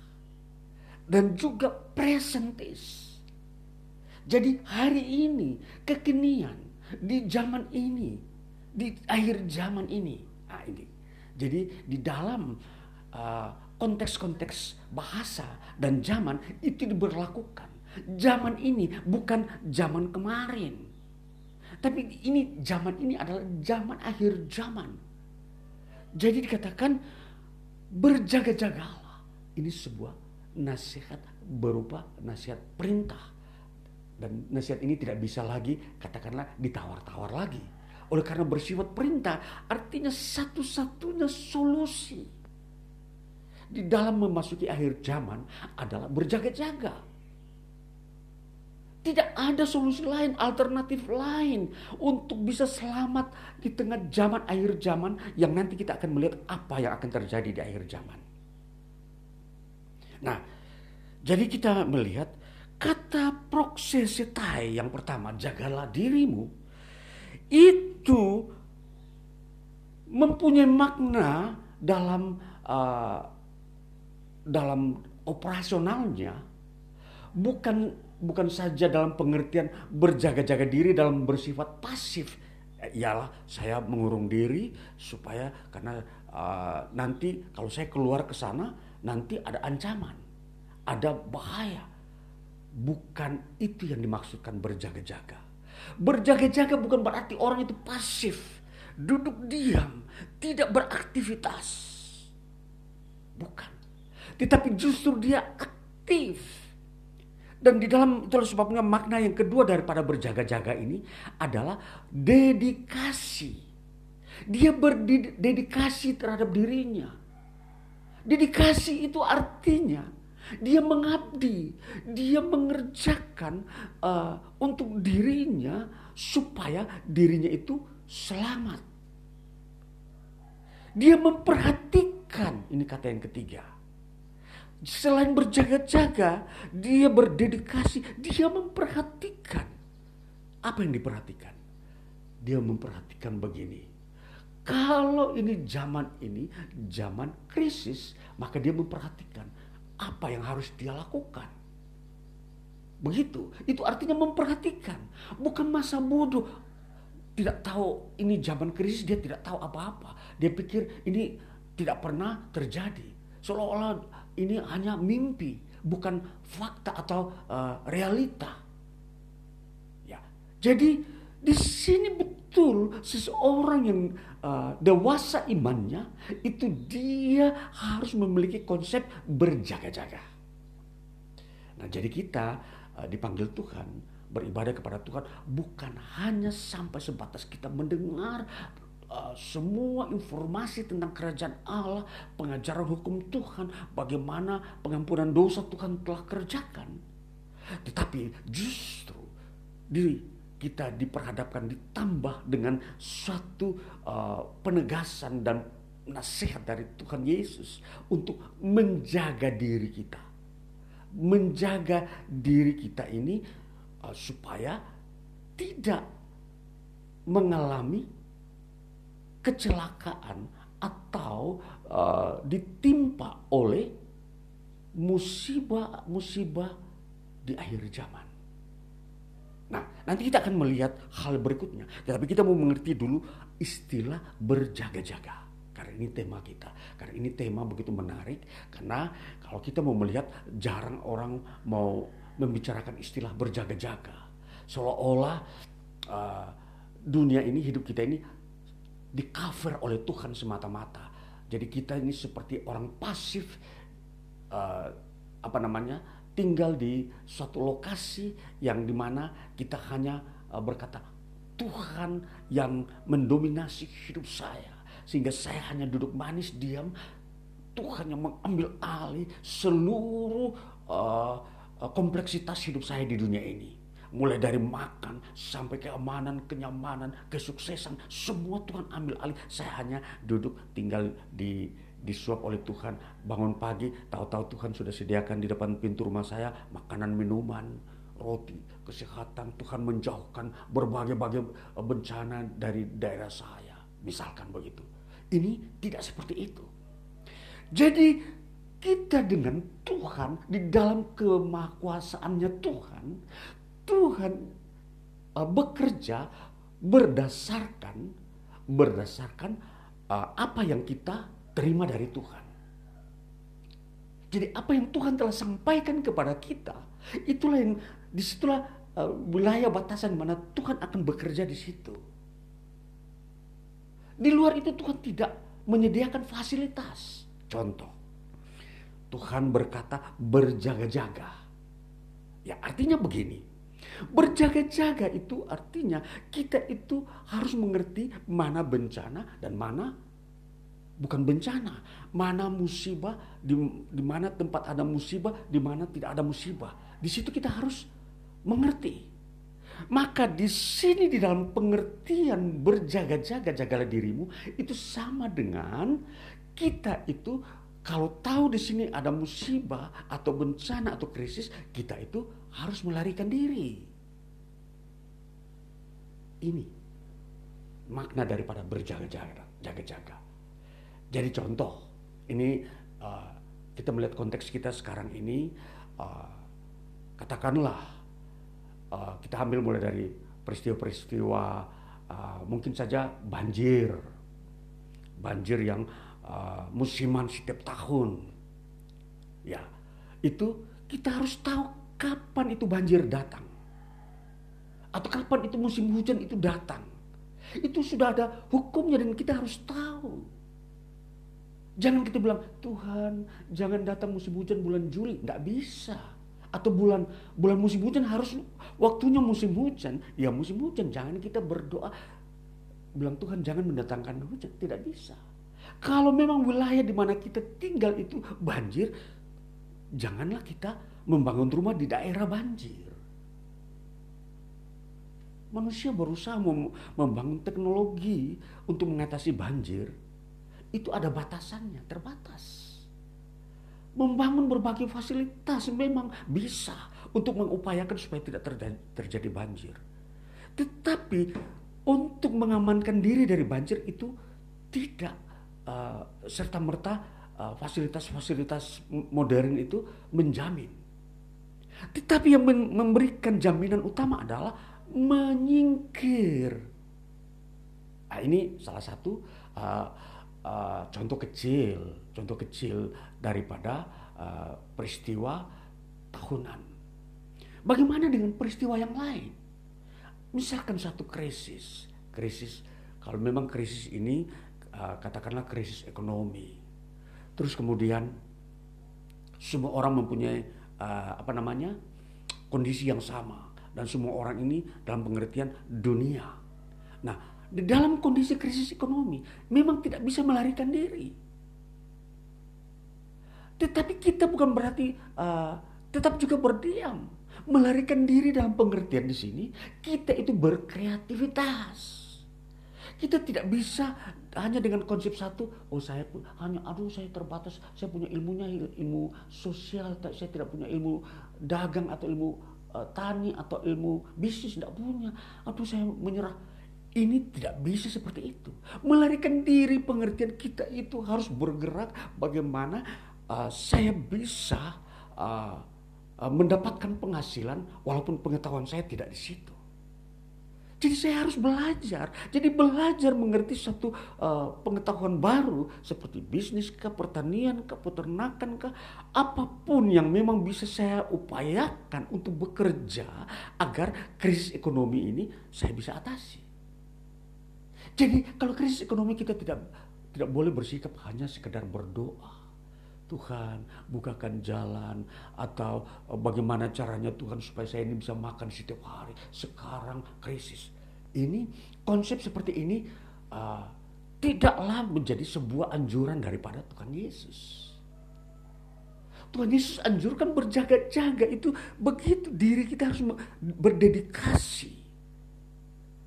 Dan juga presentis. Jadi hari ini, kekinian, di zaman ini, di akhir zaman ini. Nah ini. Jadi di dalam uh, konteks-konteks bahasa dan zaman itu diberlakukan Zaman ini bukan zaman kemarin. Tapi ini zaman ini adalah zaman akhir zaman. Jadi dikatakan berjaga-jagalah. Ini sebuah nasihat berupa nasihat perintah. Dan nasihat ini tidak bisa lagi katakanlah ditawar-tawar lagi. Oleh karena bersifat perintah artinya satu-satunya solusi. di dalam memasuki akhir zaman adalah berjaga-jaga. Tidak ada solusi lain, alternatif lain untuk bisa selamat di tengah zaman akhir zaman yang nanti kita akan melihat apa yang akan terjadi di akhir zaman. Nah, jadi kita melihat kata proksesetai yang pertama, jagalah dirimu, itu mempunyai makna dalam uh, dalam operasionalnya. Bukan bukan saja dalam pengertian berjaga-jaga diri dalam bersifat pasif. Ialah saya mengurung diri supaya karena uh, nanti kalau saya keluar ke sana nanti ada ancaman ada bahaya bukan itu yang dimaksudkan berjaga-jaga. Berjaga-jaga bukan berarti orang itu pasif. Duduk diam tidak beraktivitas. Bukan. Tetapi justru dia aktif. Dan di dalam itulah sebabnya makna yang kedua daripada berjaga-jaga ini adalah dedikasi. Dia berdedikasi terhadap dirinya. Dedikasi itu artinya dia mengabdi, dia mengerjakan uh, untuk dirinya supaya dirinya itu selamat. Dia memperhatikan, ini kata yang ketiga selain berjaga-jaga, dia berdedikasi, dia memperhatikan. Apa yang diperhatikan? Dia memperhatikan begini. Kalau ini zaman ini, zaman krisis, maka dia memperhatikan apa yang harus dia lakukan. Begitu, itu artinya memperhatikan, bukan masa bodoh. Tidak tahu ini zaman krisis, dia tidak tahu apa-apa. Dia pikir ini tidak pernah terjadi. Seolah-olah ini hanya mimpi, bukan fakta atau uh, realita. Ya, jadi di sini seseorang yang uh, dewasa imannya itu dia harus memiliki konsep berjaga-jaga. Nah, jadi kita uh, dipanggil Tuhan beribadah kepada Tuhan bukan hanya sampai sebatas kita mendengar Uh, semua informasi tentang kerajaan Allah, pengajaran hukum Tuhan, bagaimana pengampunan dosa Tuhan telah kerjakan. Tetapi justru diri kita diperhadapkan ditambah dengan suatu uh, penegasan dan nasihat dari Tuhan Yesus untuk menjaga diri kita. Menjaga diri kita ini uh, supaya tidak mengalami kecelakaan atau uh, ditimpa oleh musibah-musibah di akhir zaman. Nah, nanti kita akan melihat hal berikutnya. Tetapi kita mau mengerti dulu istilah berjaga-jaga. Karena ini tema kita. Karena ini tema begitu menarik. Karena kalau kita mau melihat jarang orang mau membicarakan istilah berjaga-jaga. Seolah-olah uh, dunia ini, hidup kita ini di cover oleh Tuhan semata-mata. Jadi kita ini seperti orang pasif, uh, apa namanya, tinggal di suatu lokasi yang di mana kita hanya uh, berkata Tuhan yang mendominasi hidup saya, sehingga saya hanya duduk manis diam. Tuhan yang mengambil alih seluruh uh, kompleksitas hidup saya di dunia ini. Mulai dari makan sampai keamanan, kenyamanan, kesuksesan. Semua Tuhan ambil alih. Saya hanya duduk tinggal di disuap oleh Tuhan. Bangun pagi, tahu-tahu Tuhan sudah sediakan di depan pintu rumah saya makanan, minuman, roti, kesehatan. Tuhan menjauhkan berbagai-bagai bencana dari daerah saya. Misalkan begitu. Ini tidak seperti itu. Jadi kita dengan Tuhan di dalam kemahkuasaannya Tuhan Tuhan uh, bekerja berdasarkan berdasarkan uh, apa yang kita terima dari Tuhan. Jadi apa yang Tuhan telah sampaikan kepada kita, itulah yang di situlah uh, wilayah batasan mana Tuhan akan bekerja di situ. Di luar itu Tuhan tidak menyediakan fasilitas. Contoh, Tuhan berkata berjaga-jaga. Ya artinya begini, Berjaga-jaga itu artinya kita itu harus mengerti mana bencana dan mana bukan bencana. Mana musibah, di, di mana tempat ada musibah, di mana tidak ada musibah. Di situ kita harus mengerti. Maka di sini di dalam pengertian berjaga-jaga jagalah dirimu itu sama dengan kita itu kalau tahu di sini ada musibah atau bencana atau krisis, kita itu harus melarikan diri. Ini makna daripada berjaga-jaga, jaga-jaga. Jadi contoh, ini uh, kita melihat konteks kita sekarang ini, uh, katakanlah uh, kita ambil mulai dari peristiwa-peristiwa uh, mungkin saja banjir, banjir yang uh, musiman setiap tahun, ya itu kita harus tahu kapan itu banjir datang atau kapan itu musim hujan itu datang. Itu sudah ada hukumnya dan kita harus tahu. Jangan kita bilang, Tuhan jangan datang musim hujan bulan Juli. Nggak bisa. Atau bulan bulan musim hujan harus waktunya musim hujan. Ya musim hujan. Jangan kita berdoa. Bilang Tuhan jangan mendatangkan hujan. Tidak bisa. Kalau memang wilayah di mana kita tinggal itu banjir. Janganlah kita membangun rumah di daerah banjir. Manusia berusaha membangun teknologi untuk mengatasi banjir itu ada batasannya, terbatas. Membangun berbagai fasilitas memang bisa untuk mengupayakan supaya tidak terjadi banjir. Tetapi untuk mengamankan diri dari banjir itu tidak uh, serta merta uh, fasilitas-fasilitas modern itu menjamin. Tetapi yang memberikan jaminan utama adalah menyingkir. Nah, ini salah satu uh, uh, contoh kecil, contoh kecil daripada uh, peristiwa tahunan. Bagaimana dengan peristiwa yang lain? Misalkan satu krisis, krisis kalau memang krisis ini uh, katakanlah krisis ekonomi, terus kemudian semua orang mempunyai uh, apa namanya kondisi yang sama dan semua orang ini dalam pengertian dunia. Nah, di dalam kondisi krisis ekonomi memang tidak bisa melarikan diri. Tetapi kita bukan berarti uh, tetap juga berdiam. Melarikan diri dalam pengertian di sini kita itu berkreativitas. Kita tidak bisa hanya dengan konsep satu, oh saya pun hanya aduh saya terbatas, saya punya ilmunya ilmu sosial, saya tidak punya ilmu dagang atau ilmu uh, tani atau ilmu bisnis tidak punya. Aduh saya menyerah ini tidak bisa seperti itu. Melarikan diri pengertian kita itu harus bergerak bagaimana uh, saya bisa uh, uh, mendapatkan penghasilan walaupun pengetahuan saya tidak di situ. Jadi saya harus belajar. Jadi belajar mengerti satu uh, pengetahuan baru seperti bisnis ke pertanian ke peternakan ke apa pun yang memang bisa saya upayakan untuk bekerja agar krisis ekonomi ini saya bisa atasi. Jadi kalau krisis ekonomi kita tidak tidak boleh bersikap hanya sekedar berdoa. Tuhan bukakan jalan atau eh, bagaimana caranya Tuhan supaya saya ini bisa makan setiap hari. Sekarang krisis. Ini konsep seperti ini uh, tidaklah menjadi sebuah anjuran daripada Tuhan Yesus. Tuhan Yesus anjurkan berjaga-jaga itu begitu diri kita harus berdedikasi.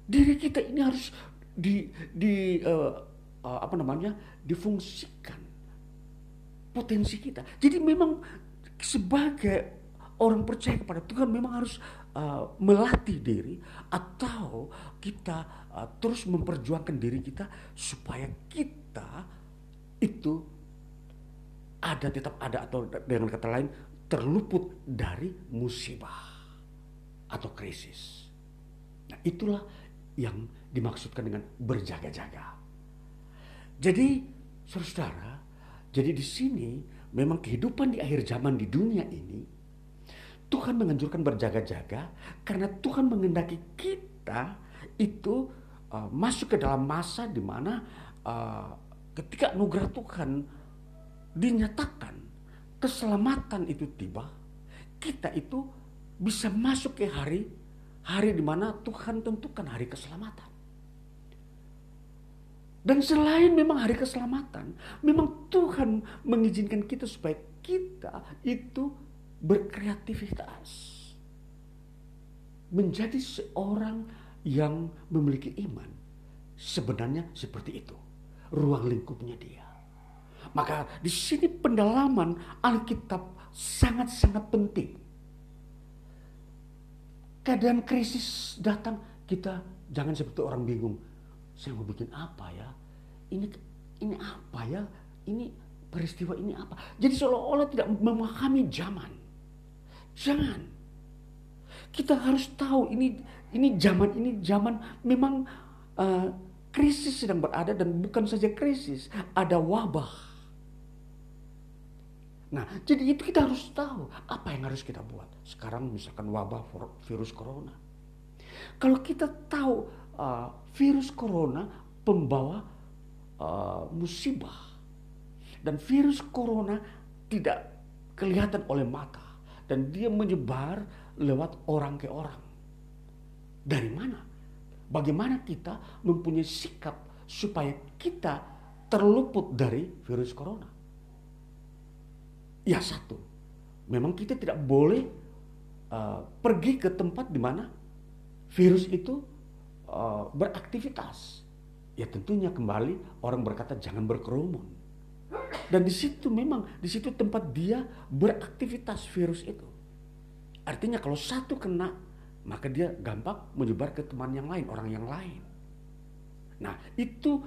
Diri kita ini harus di di uh, apa namanya difungsikan potensi kita. Jadi memang sebagai orang percaya kepada Tuhan memang harus uh, melatih diri atau kita uh, terus memperjuangkan diri kita supaya kita itu ada tetap ada atau dengan kata lain terluput dari musibah atau krisis. Nah, itulah yang dimaksudkan dengan berjaga-jaga. Jadi, saudara, jadi di sini memang kehidupan di akhir zaman di dunia ini Tuhan menganjurkan berjaga-jaga karena Tuhan mengendaki kita itu uh, masuk ke dalam masa di mana uh, ketika anugerah Tuhan dinyatakan keselamatan itu tiba, kita itu bisa masuk ke hari hari di mana Tuhan tentukan hari keselamatan. Dan selain memang hari keselamatan, memang Tuhan mengizinkan kita supaya kita itu berkreativitas. Menjadi seorang yang memiliki iman. Sebenarnya seperti itu. Ruang lingkupnya dia. Maka di sini pendalaman Alkitab sangat-sangat penting. Keadaan krisis datang, kita jangan seperti orang bingung saya mau bikin apa ya? Ini ini apa ya? Ini peristiwa ini apa? Jadi seolah-olah tidak memahami zaman. Jangan. Kita harus tahu ini ini zaman ini zaman memang uh, krisis sedang berada dan bukan saja krisis, ada wabah. Nah, jadi itu kita harus tahu apa yang harus kita buat. Sekarang misalkan wabah virus corona. Kalau kita tahu uh, virus corona pembawa uh, musibah. Dan virus corona tidak kelihatan oleh mata. Dan dia menyebar lewat orang ke orang. Dari mana? Bagaimana kita mempunyai sikap supaya kita terluput dari virus corona? Ya satu, memang kita tidak boleh uh, pergi ke tempat di mana virus itu uh, beraktivitas, ya tentunya kembali orang berkata jangan berkerumun. Dan di situ memang di situ tempat dia beraktivitas virus itu. Artinya kalau satu kena maka dia gampang menyebar ke teman yang lain, orang yang lain. Nah, itu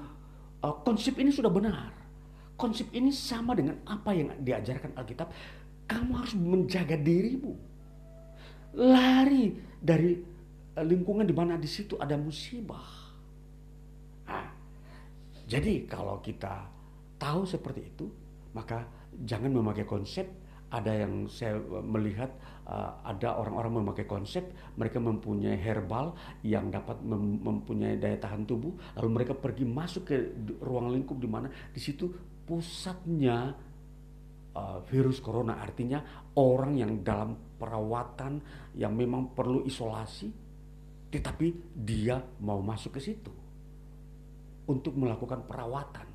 uh, konsep ini sudah benar. Konsep ini sama dengan apa yang diajarkan Alkitab. Kamu harus menjaga dirimu. Lari dari Eh, lingkungan di mana di situ ada musibah. Jadi kalau kita tahu seperti itu, maka jangan memakai konsep. Ada yang saya melihat uh, ada orang-orang memakai konsep mereka mempunyai herbal yang dapat mem mempunyai daya tahan tubuh, lalu mereka pergi masuk ke ruang lingkup di mana di situ pusatnya uh, virus corona. Artinya orang yang dalam perawatan yang memang perlu isolasi tetapi dia mau masuk ke situ untuk melakukan perawatan.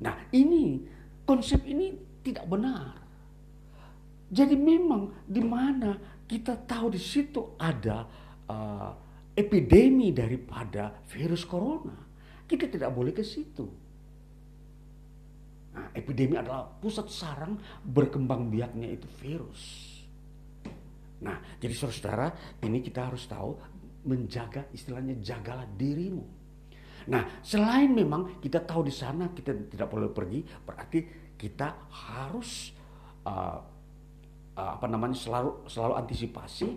Nah, ini konsep ini tidak benar. Jadi memang di mana kita tahu di situ ada uh, epidemi daripada virus corona, kita tidak boleh ke situ. Nah, epidemi adalah pusat sarang berkembang biaknya itu virus. Nah, jadi saudara-saudara, ini kita harus tahu menjaga istilahnya jagalah dirimu. Nah, selain memang kita tahu di sana kita tidak boleh pergi, berarti kita harus uh, uh, apa namanya selalu selalu antisipasi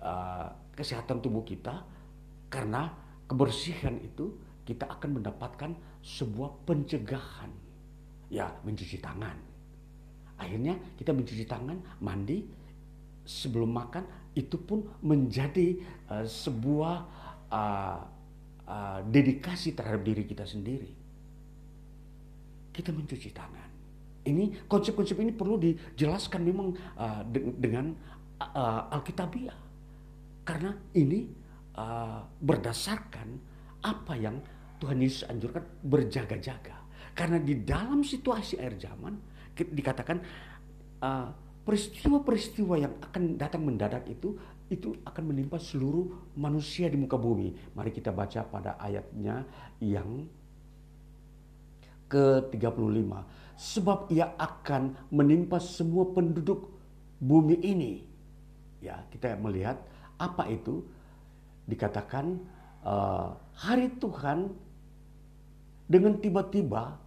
uh, kesehatan tubuh kita karena kebersihan itu kita akan mendapatkan sebuah pencegahan. Ya, mencuci tangan. Akhirnya kita mencuci tangan, mandi, sebelum makan itu pun menjadi uh, sebuah uh, uh, dedikasi terhadap diri kita sendiri. Kita mencuci tangan. Ini konsep-konsep ini perlu dijelaskan memang uh, de dengan uh, Alkitabiah. Karena ini uh, berdasarkan apa yang Tuhan Yesus anjurkan berjaga-jaga. Karena di dalam situasi air zaman dikatakan uh, peristiwa-peristiwa yang akan datang mendadak itu itu akan menimpa seluruh manusia di muka bumi. Mari kita baca pada ayatnya yang ke-35. Sebab ia akan menimpa semua penduduk bumi ini. Ya, kita melihat apa itu dikatakan uh, hari Tuhan dengan tiba-tiba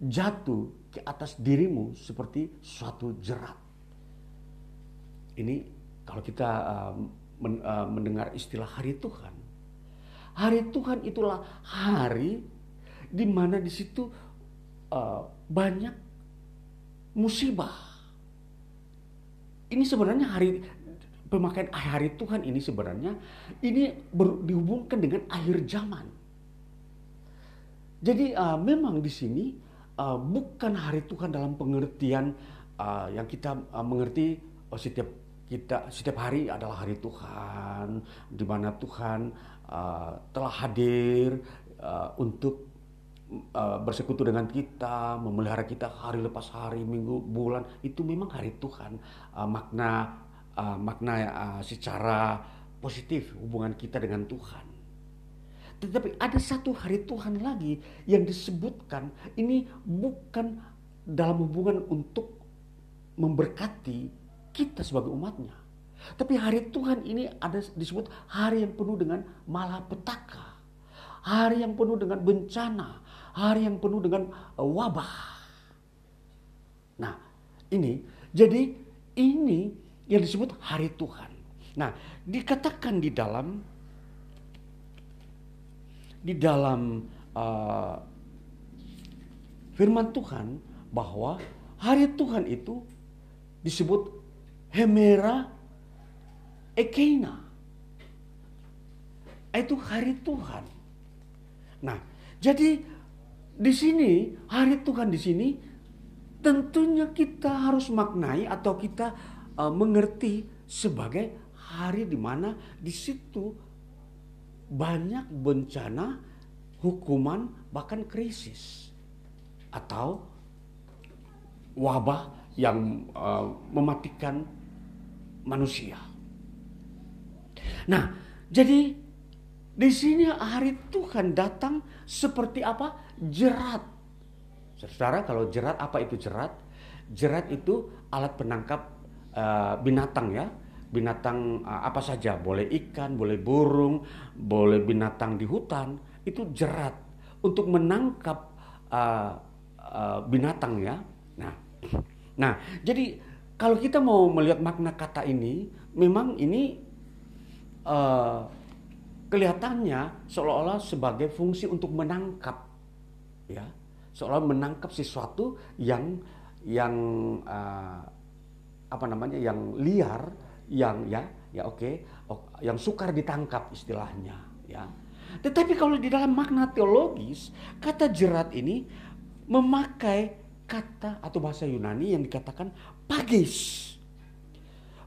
jatuh ke atas dirimu seperti suatu jerat. Ini kalau kita uh, men, uh, mendengar istilah hari Tuhan. Hari Tuhan itulah hari di mana di situ uh, banyak musibah. Ini sebenarnya hari pemakaian hari Tuhan ini sebenarnya ini ber, dihubungkan dengan akhir zaman. Jadi uh, memang di sini uh, bukan hari Tuhan dalam pengertian uh, yang kita uh, mengerti setiap kita setiap hari adalah hari Tuhan di mana Tuhan uh, telah hadir uh, untuk uh, bersekutu dengan kita, memelihara kita hari lepas hari, minggu, bulan, itu memang hari Tuhan. Uh, makna uh, makna uh, secara positif hubungan kita dengan Tuhan. Tetapi ada satu hari Tuhan lagi yang disebutkan ini bukan dalam hubungan untuk memberkati kita sebagai umatnya. Tapi hari Tuhan ini ada disebut hari yang penuh dengan malapetaka. Hari yang penuh dengan bencana. Hari yang penuh dengan uh, wabah. Nah ini jadi ini yang disebut hari Tuhan. Nah dikatakan di dalam di dalam uh, firman Tuhan bahwa hari Tuhan itu disebut Hemera Ekeina. Itu hari Tuhan. Nah, jadi di sini hari Tuhan di sini tentunya kita harus maknai atau kita uh, mengerti sebagai hari di mana di situ banyak bencana, hukuman, bahkan krisis atau wabah yang uh, mematikan manusia. Nah, jadi di sini hari Tuhan datang seperti apa? Jerat. Saudara, kalau jerat apa itu jerat? Jerat itu alat penangkap uh, binatang ya. Binatang uh, apa saja, boleh ikan, boleh burung, boleh binatang di hutan, itu jerat untuk menangkap uh, uh, binatang ya. Nah, nah, jadi kalau kita mau melihat makna kata ini, memang ini uh, kelihatannya seolah-olah sebagai fungsi untuk menangkap, ya, seolah menangkap sesuatu yang yang uh, apa namanya, yang liar, yang ya, ya oke, okay, yang sukar ditangkap istilahnya, ya. Tetapi kalau di dalam makna teologis, kata jerat ini memakai kata atau bahasa Yunani yang dikatakan pagis.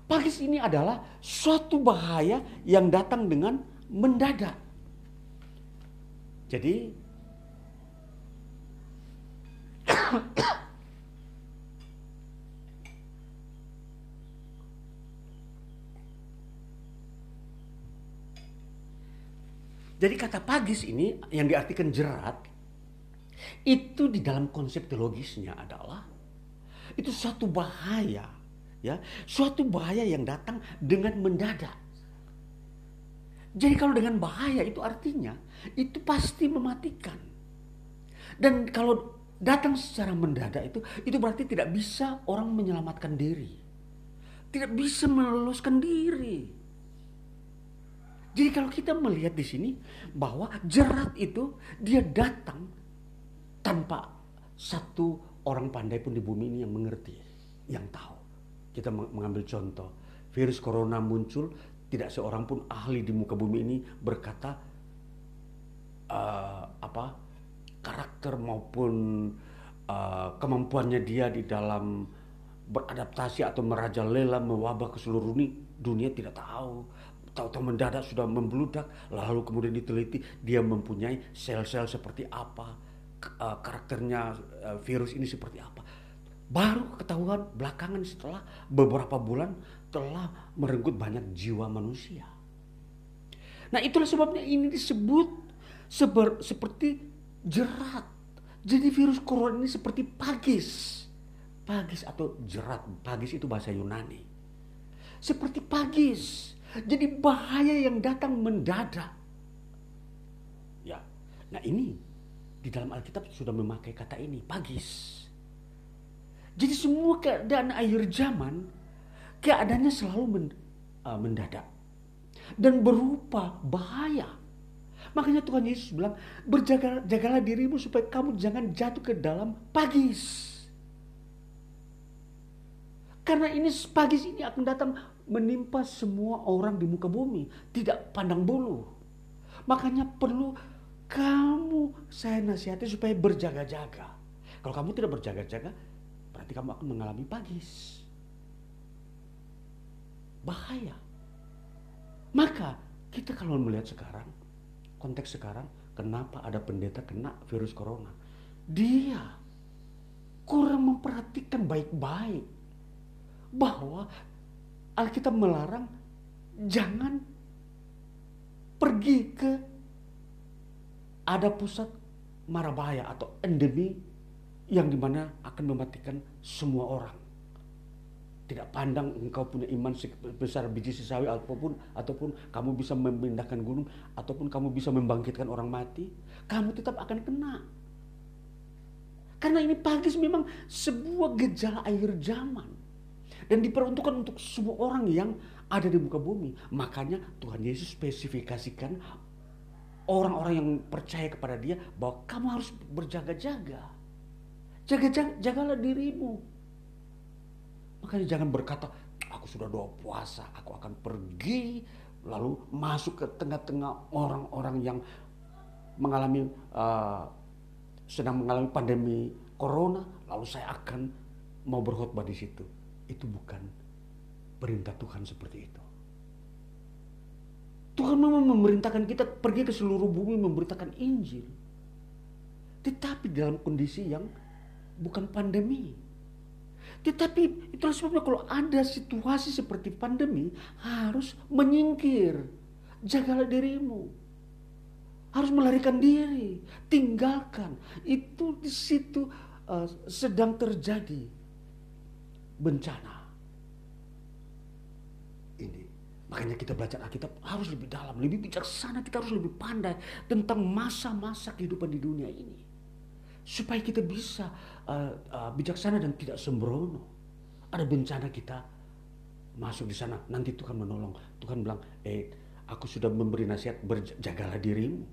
Pagis ini adalah suatu bahaya yang datang dengan mendadak. Jadi <coughs> Jadi kata pagis ini yang diartikan jerat itu di dalam konsep teologisnya adalah itu suatu bahaya ya. Suatu bahaya yang datang dengan mendadak. Jadi kalau dengan bahaya itu artinya itu pasti mematikan. Dan kalau datang secara mendadak itu itu berarti tidak bisa orang menyelamatkan diri. Tidak bisa meloloskan diri. Jadi kalau kita melihat di sini bahwa jerat itu dia datang tanpa satu orang pandai pun di bumi ini yang mengerti, yang tahu. Kita mengambil contoh, virus corona muncul, tidak seorang pun ahli di muka bumi ini berkata uh, apa karakter maupun uh, kemampuannya dia di dalam beradaptasi atau merajalela mewabah ke seluruh dunia tidak tahu. Tahu-tahu mendadak sudah membludak lalu kemudian diteliti dia mempunyai sel-sel seperti apa uh, karakternya uh, virus ini seperti apa. Baru ketahuan belakangan setelah beberapa bulan telah merenggut banyak jiwa manusia. Nah itulah sebabnya ini disebut seber, seperti jerat. Jadi virus corona ini seperti pagis. Pagis atau jerat. Pagis itu bahasa Yunani. Seperti pagis. Jadi bahaya yang datang mendadak. Ya. Nah ini di dalam Alkitab sudah memakai kata ini, pagis. Jadi semua keadaan akhir zaman, keadaannya selalu uh, mendadak. Dan berupa bahaya. Makanya Tuhan Yesus bilang, berjagalah dirimu supaya kamu jangan jatuh ke dalam pagis. Karena ini pagis ini akan datang menimpa semua orang di muka bumi. Tidak pandang bulu. Makanya perlu kamu saya nasihati supaya berjaga-jaga. Kalau kamu tidak berjaga-jaga, berarti kamu akan mengalami pagis. Bahaya. Maka kita kalau melihat sekarang, konteks sekarang, kenapa ada pendeta kena virus corona. Dia kurang memperhatikan baik-baik bahwa Alkitab melarang jangan pergi ke ada pusat marabaya atau endemi yang di mana akan mematikan semua orang. Tidak pandang engkau punya iman sebesar biji sesawi ataupun ataupun kamu bisa memindahkan gunung ataupun kamu bisa membangkitkan orang mati, kamu tetap akan kena. Karena ini pagis memang sebuah gejala akhir zaman dan diperuntukkan untuk semua orang yang ada di muka bumi. Makanya Tuhan Yesus spesifikasikan orang-orang yang percaya kepada dia bahwa kamu harus berjaga-jaga. Jaga-jaga, jagalah dirimu. Makanya jangan berkata, aku sudah doa puasa, aku akan pergi lalu masuk ke tengah-tengah orang-orang yang mengalami uh, sedang mengalami pandemi corona, lalu saya akan mau berkhotbah di situ. Itu bukan perintah Tuhan seperti itu. Tuhan memang memerintahkan kita pergi ke seluruh bumi memberitakan Injil. Tetapi dalam kondisi yang bukan pandemi. Tetapi itulah sebabnya kalau ada situasi seperti pandemi harus menyingkir. Jagalah dirimu. Harus melarikan diri, tinggalkan. Itu di situ uh, sedang terjadi bencana. Makanya kita belajar Alkitab harus lebih dalam, lebih bijaksana, kita harus lebih pandai tentang masa-masa kehidupan di dunia ini. Supaya kita bisa uh, uh, bijaksana dan tidak sembrono. Ada bencana kita masuk di sana, nanti Tuhan menolong. Tuhan bilang, eh aku sudah memberi nasihat, berjagalah dirimu.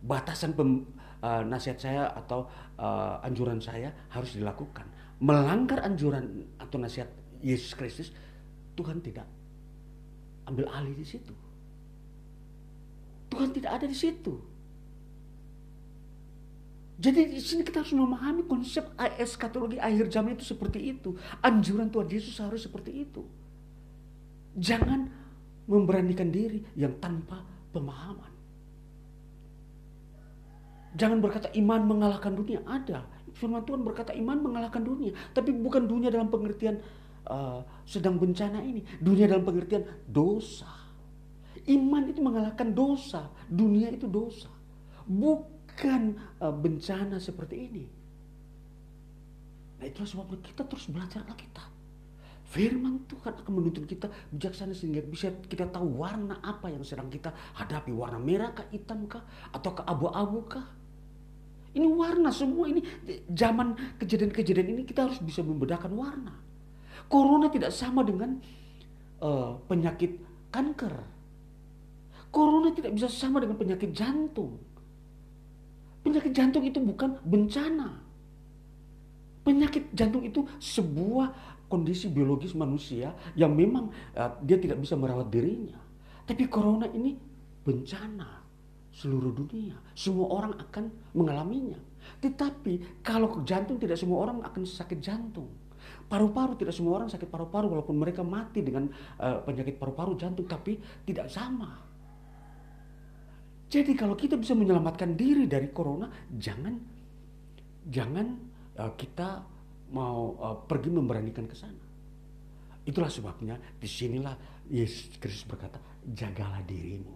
Batasan pem, uh, nasihat saya atau uh, anjuran saya harus dilakukan. Melanggar anjuran atau nasihat Yesus Kristus, Tuhan tidak ambil alih di situ. Tuhan tidak ada di situ. Jadi di sini kita harus memahami konsep eskatologi akhir zaman itu seperti itu. Anjuran Tuhan Yesus harus seperti itu. Jangan memberanikan diri yang tanpa pemahaman. Jangan berkata iman mengalahkan dunia. Ada. Firman Tuhan berkata iman mengalahkan dunia. Tapi bukan dunia dalam pengertian uh, sedang bencana ini. Dunia dalam pengertian dosa. Iman itu mengalahkan dosa. Dunia itu dosa. Bukan uh, bencana seperti ini. Nah itulah sebabnya kita terus belajar Alkitab. Firman Tuhan akan menuntun kita bijaksana sehingga bisa kita tahu warna apa yang sedang kita hadapi. Warna merah kah, hitam kah, atau ke abu-abu kah. Ini warna semua ini zaman kejadian-kejadian ini kita harus bisa membedakan warna. Corona tidak sama dengan uh, penyakit kanker. Corona tidak bisa sama dengan penyakit jantung. Penyakit jantung itu bukan bencana. Penyakit jantung itu sebuah kondisi biologis manusia yang memang uh, dia tidak bisa merawat dirinya. Tapi corona ini bencana seluruh dunia. Semua orang akan mengalaminya. Tetapi kalau jantung tidak semua orang akan sakit jantung. Paru-paru tidak semua orang sakit paru-paru walaupun mereka mati dengan uh, penyakit paru-paru jantung tapi tidak sama. Jadi kalau kita bisa menyelamatkan diri dari corona, jangan jangan uh, kita mau uh, pergi memberanikan ke sana. Itulah sebabnya di sinilah Yesus Kristus berkata, jagalah dirimu.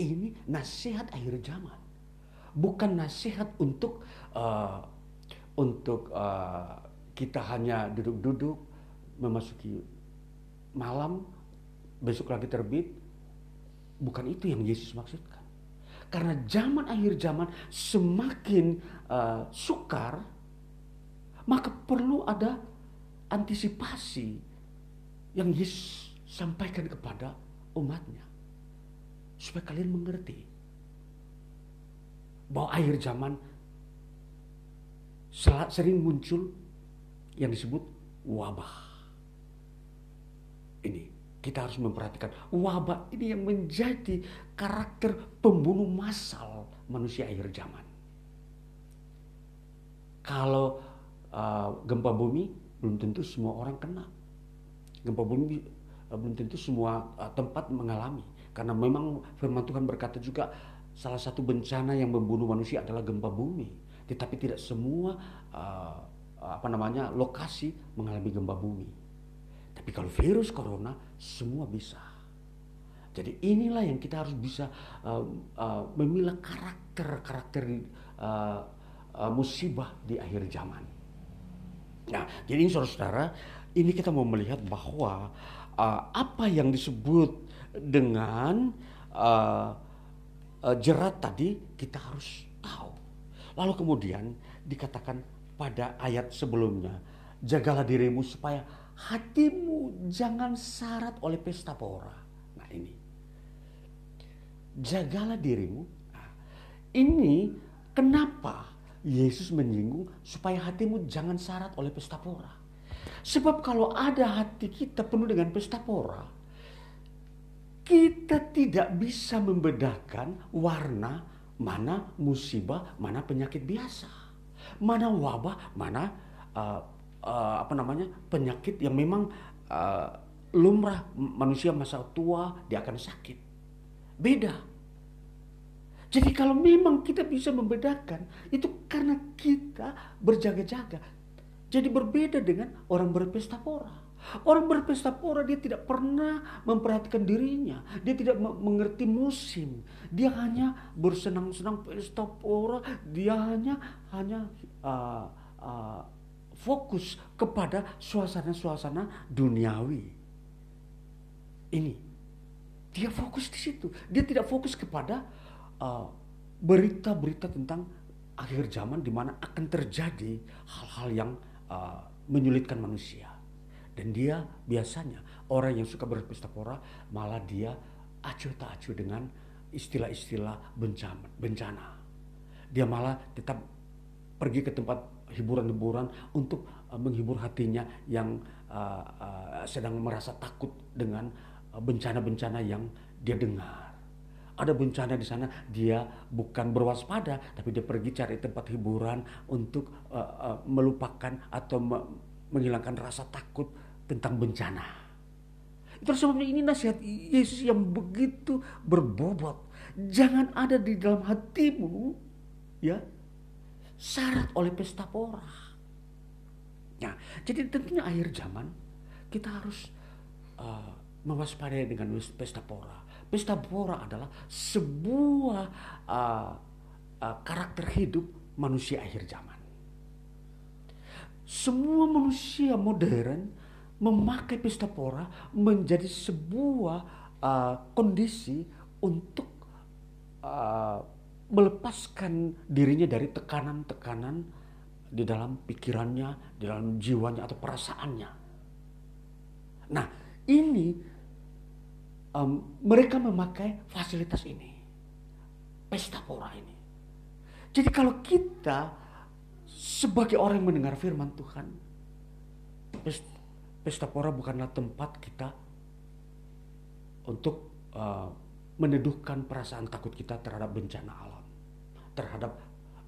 Ini nasihat akhir zaman, bukan nasihat untuk uh, untuk uh, kita hanya duduk-duduk memasuki malam besok lagi terbit. Bukan itu yang Yesus maksudkan. Karena zaman akhir zaman semakin uh, sukar maka perlu ada antisipasi yang Yesus sampaikan kepada umatnya. Supaya kalian mengerti bahwa akhir zaman sering muncul yang disebut wabah. Ini kita harus memperhatikan wabah ini yang menjadi karakter pembunuh massal manusia akhir zaman. Kalau uh, gempa bumi belum tentu semua orang kena. Gempa bumi uh, belum tentu semua uh, tempat mengalami karena memang firman Tuhan berkata juga salah satu bencana yang membunuh manusia adalah gempa bumi. Tetapi tidak semua apa namanya lokasi mengalami gempa bumi. Tapi kalau virus corona semua bisa. Jadi inilah yang kita harus bisa uh, uh, memilah karakter-karakter uh, uh, musibah di akhir zaman. Nah, jadi saudara-saudara, ini kita mau melihat bahwa uh, apa yang disebut dengan uh, uh, jerat tadi kita harus tahu. Lalu kemudian dikatakan pada ayat sebelumnya, jagalah dirimu supaya hatimu jangan syarat oleh pesta pora. Nah ini, jagalah dirimu. Nah, ini kenapa Yesus menyinggung supaya hatimu jangan syarat oleh pesta pora. Sebab kalau ada hati kita penuh dengan pesta pora, kita tidak bisa membedakan warna mana musibah, mana penyakit biasa, mana wabah, mana uh, uh, apa namanya penyakit yang memang uh, lumrah manusia masa tua dia akan sakit. Beda. Jadi kalau memang kita bisa membedakan itu karena kita berjaga-jaga. Jadi berbeda dengan orang berpesta pora. Orang berpesta pora dia tidak pernah memperhatikan dirinya. Dia tidak mengerti musim. Dia hanya bersenang-senang pesta pora. Dia hanya hanya uh, uh, fokus kepada suasana-suasana duniawi. Ini dia fokus di situ. Dia tidak fokus kepada uh, berita-berita tentang akhir zaman di mana akan terjadi hal-hal yang uh, menyulitkan manusia. Dan dia biasanya orang yang suka berpesta pora malah dia acuh tak acuh dengan istilah-istilah bencana. Dia malah tetap pergi ke tempat hiburan-hiburan untuk uh, menghibur hatinya yang uh, uh, sedang merasa takut dengan bencana-bencana yang dia dengar. Ada bencana di sana, dia bukan berwaspada, tapi dia pergi cari tempat hiburan untuk uh, uh, melupakan atau me menghilangkan rasa takut tentang bencana. Itu sebabnya ini nasihat Yesus yang begitu berbobot. Jangan ada di dalam hatimu, ya, syarat oleh pesta pora. Nah, jadi tentunya akhir zaman kita harus uh, mewaspadai dengan pesta pora. Pesta pora adalah sebuah uh, uh, karakter hidup manusia akhir zaman. Semua manusia modern memakai pesta pora menjadi sebuah uh, kondisi untuk uh, melepaskan dirinya dari tekanan-tekanan di dalam pikirannya, di dalam jiwanya atau perasaannya. Nah, ini um, mereka memakai fasilitas ini, pesta pora ini. Jadi kalau kita sebagai orang yang mendengar firman Tuhan, pesta pora bukanlah tempat kita untuk uh, meneduhkan perasaan takut kita terhadap bencana alam, terhadap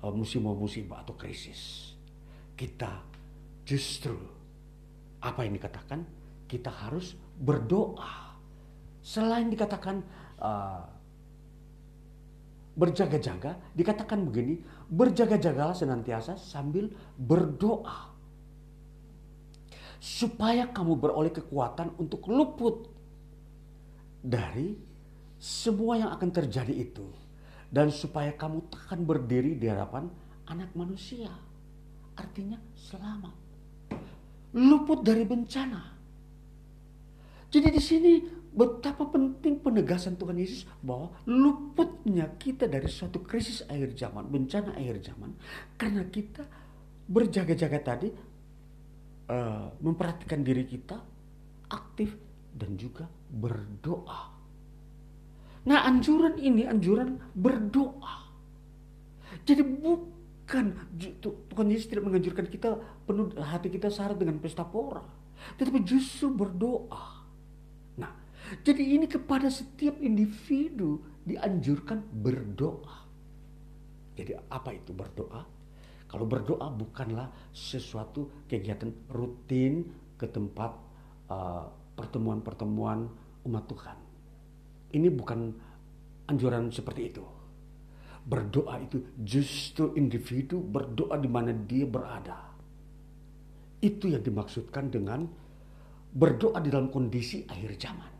uh, musibah-musibah atau krisis. Kita justru apa yang dikatakan kita harus berdoa. Selain dikatakan uh, berjaga-jaga, dikatakan begini, berjaga-jagalah senantiasa sambil berdoa. Supaya kamu beroleh kekuatan untuk luput dari semua yang akan terjadi itu dan supaya kamu takkan berdiri di hadapan anak manusia. Artinya selamat. Luput dari bencana. Jadi di sini betapa penting penegasan Tuhan Yesus bahwa luputnya kita dari suatu krisis akhir zaman, bencana akhir zaman karena kita berjaga-jaga tadi uh, memperhatikan diri kita aktif dan juga berdoa. Nah anjuran ini anjuran berdoa. Jadi bukan Tuhan Yesus tidak menganjurkan kita penuh hati kita syarat dengan pesta pora. Tetapi justru berdoa. Nah jadi ini kepada setiap individu dianjurkan berdoa. Jadi apa itu berdoa? Kalau berdoa bukanlah sesuatu kegiatan rutin ke tempat uh, pertemuan-pertemuan umat Tuhan. Ini bukan anjuran seperti itu. berdoa itu justru individu berdoa di mana dia berada. Itu yang dimaksudkan dengan berdoa di dalam kondisi akhir zaman.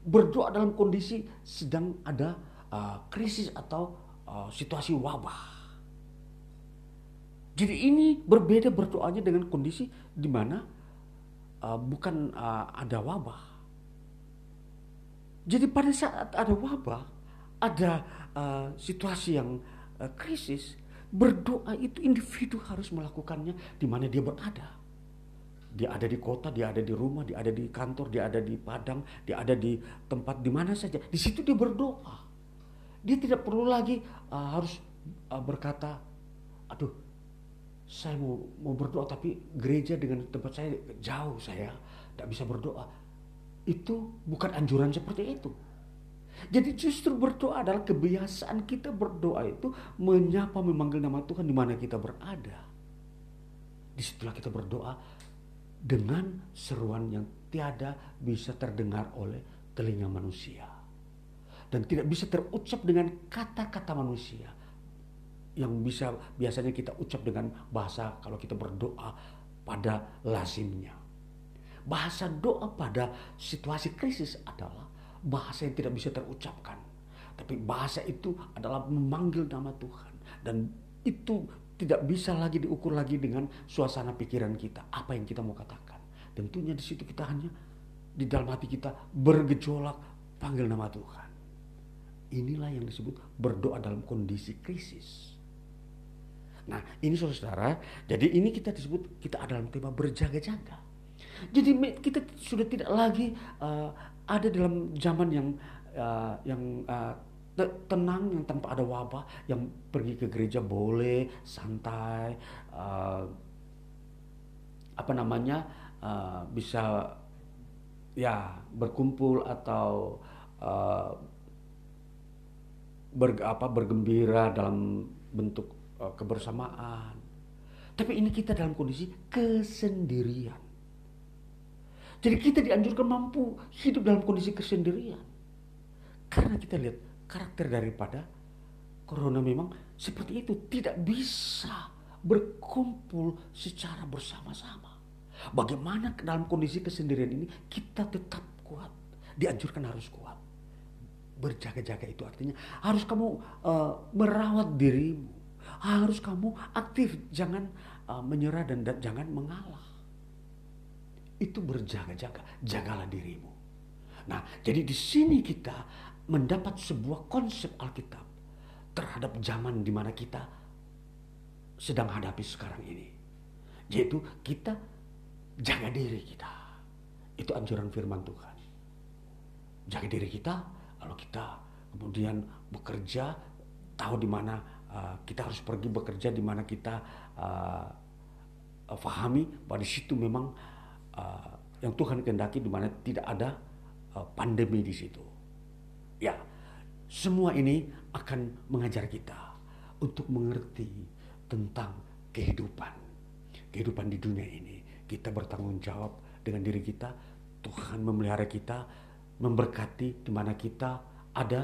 Berdoa dalam kondisi sedang ada uh, krisis atau uh, situasi wabah. Jadi ini berbeda berdoanya dengan kondisi di mana uh, bukan uh, ada wabah. Jadi pada saat ada wabah, ada uh, situasi yang uh, krisis, berdoa itu individu harus melakukannya di mana dia berada. Dia ada di kota, dia ada di rumah, dia ada di kantor, dia ada di padang, dia ada di tempat di mana saja. Di situ dia berdoa. Dia tidak perlu lagi uh, harus uh, berkata, aduh saya mau mau berdoa tapi gereja dengan tempat saya jauh saya tidak bisa berdoa itu bukan anjuran seperti itu. Jadi justru berdoa adalah kebiasaan kita berdoa itu menyapa memanggil nama Tuhan di mana kita berada. Di situlah kita berdoa dengan seruan yang tiada bisa terdengar oleh telinga manusia. Dan tidak bisa terucap dengan kata-kata manusia yang bisa biasanya kita ucap dengan bahasa kalau kita berdoa pada lazimnya. Bahasa doa pada situasi krisis adalah bahasa yang tidak bisa terucapkan. Tapi bahasa itu adalah memanggil nama Tuhan. Dan itu tidak bisa lagi diukur lagi dengan suasana pikiran kita. Apa yang kita mau katakan. Tentunya di situ kita hanya di dalam hati kita bergejolak panggil nama Tuhan. Inilah yang disebut berdoa dalam kondisi krisis. Nah ini saudara, jadi ini kita disebut kita ada dalam tema berjaga-jaga. Jadi kita sudah tidak lagi uh, ada dalam zaman yang uh, yang uh, tenang yang tanpa ada wabah, yang pergi ke gereja boleh santai, uh, apa namanya uh, bisa ya berkumpul atau uh, ber, apa bergembira dalam bentuk uh, kebersamaan. Tapi ini kita dalam kondisi kesendirian. Jadi kita dianjurkan mampu hidup dalam kondisi kesendirian. Karena kita lihat karakter daripada corona memang seperti itu. Tidak bisa berkumpul secara bersama-sama. Bagaimana dalam kondisi kesendirian ini kita tetap kuat. Dianjurkan harus kuat. Berjaga-jaga itu artinya harus kamu uh, merawat dirimu harus kamu aktif, jangan uh, menyerah dan, dan jangan mengalah. Itu berjaga-jaga, jagalah dirimu. Nah, jadi di sini kita mendapat sebuah konsep Alkitab terhadap zaman di mana kita sedang hadapi sekarang ini. Yaitu kita jaga diri kita. Itu anjuran firman Tuhan. Jaga diri kita, kalau kita kemudian bekerja, tahu di mana uh, kita harus pergi bekerja di mana kita uh, uh, fahami bahwa di situ memang uh, yang Tuhan kehendaki di mana tidak ada uh, pandemi di situ. Ya, semua ini akan mengajar kita untuk mengerti tentang kehidupan. Kehidupan di dunia ini. Kita bertanggung jawab dengan diri kita. Tuhan memelihara kita, memberkati di mana kita ada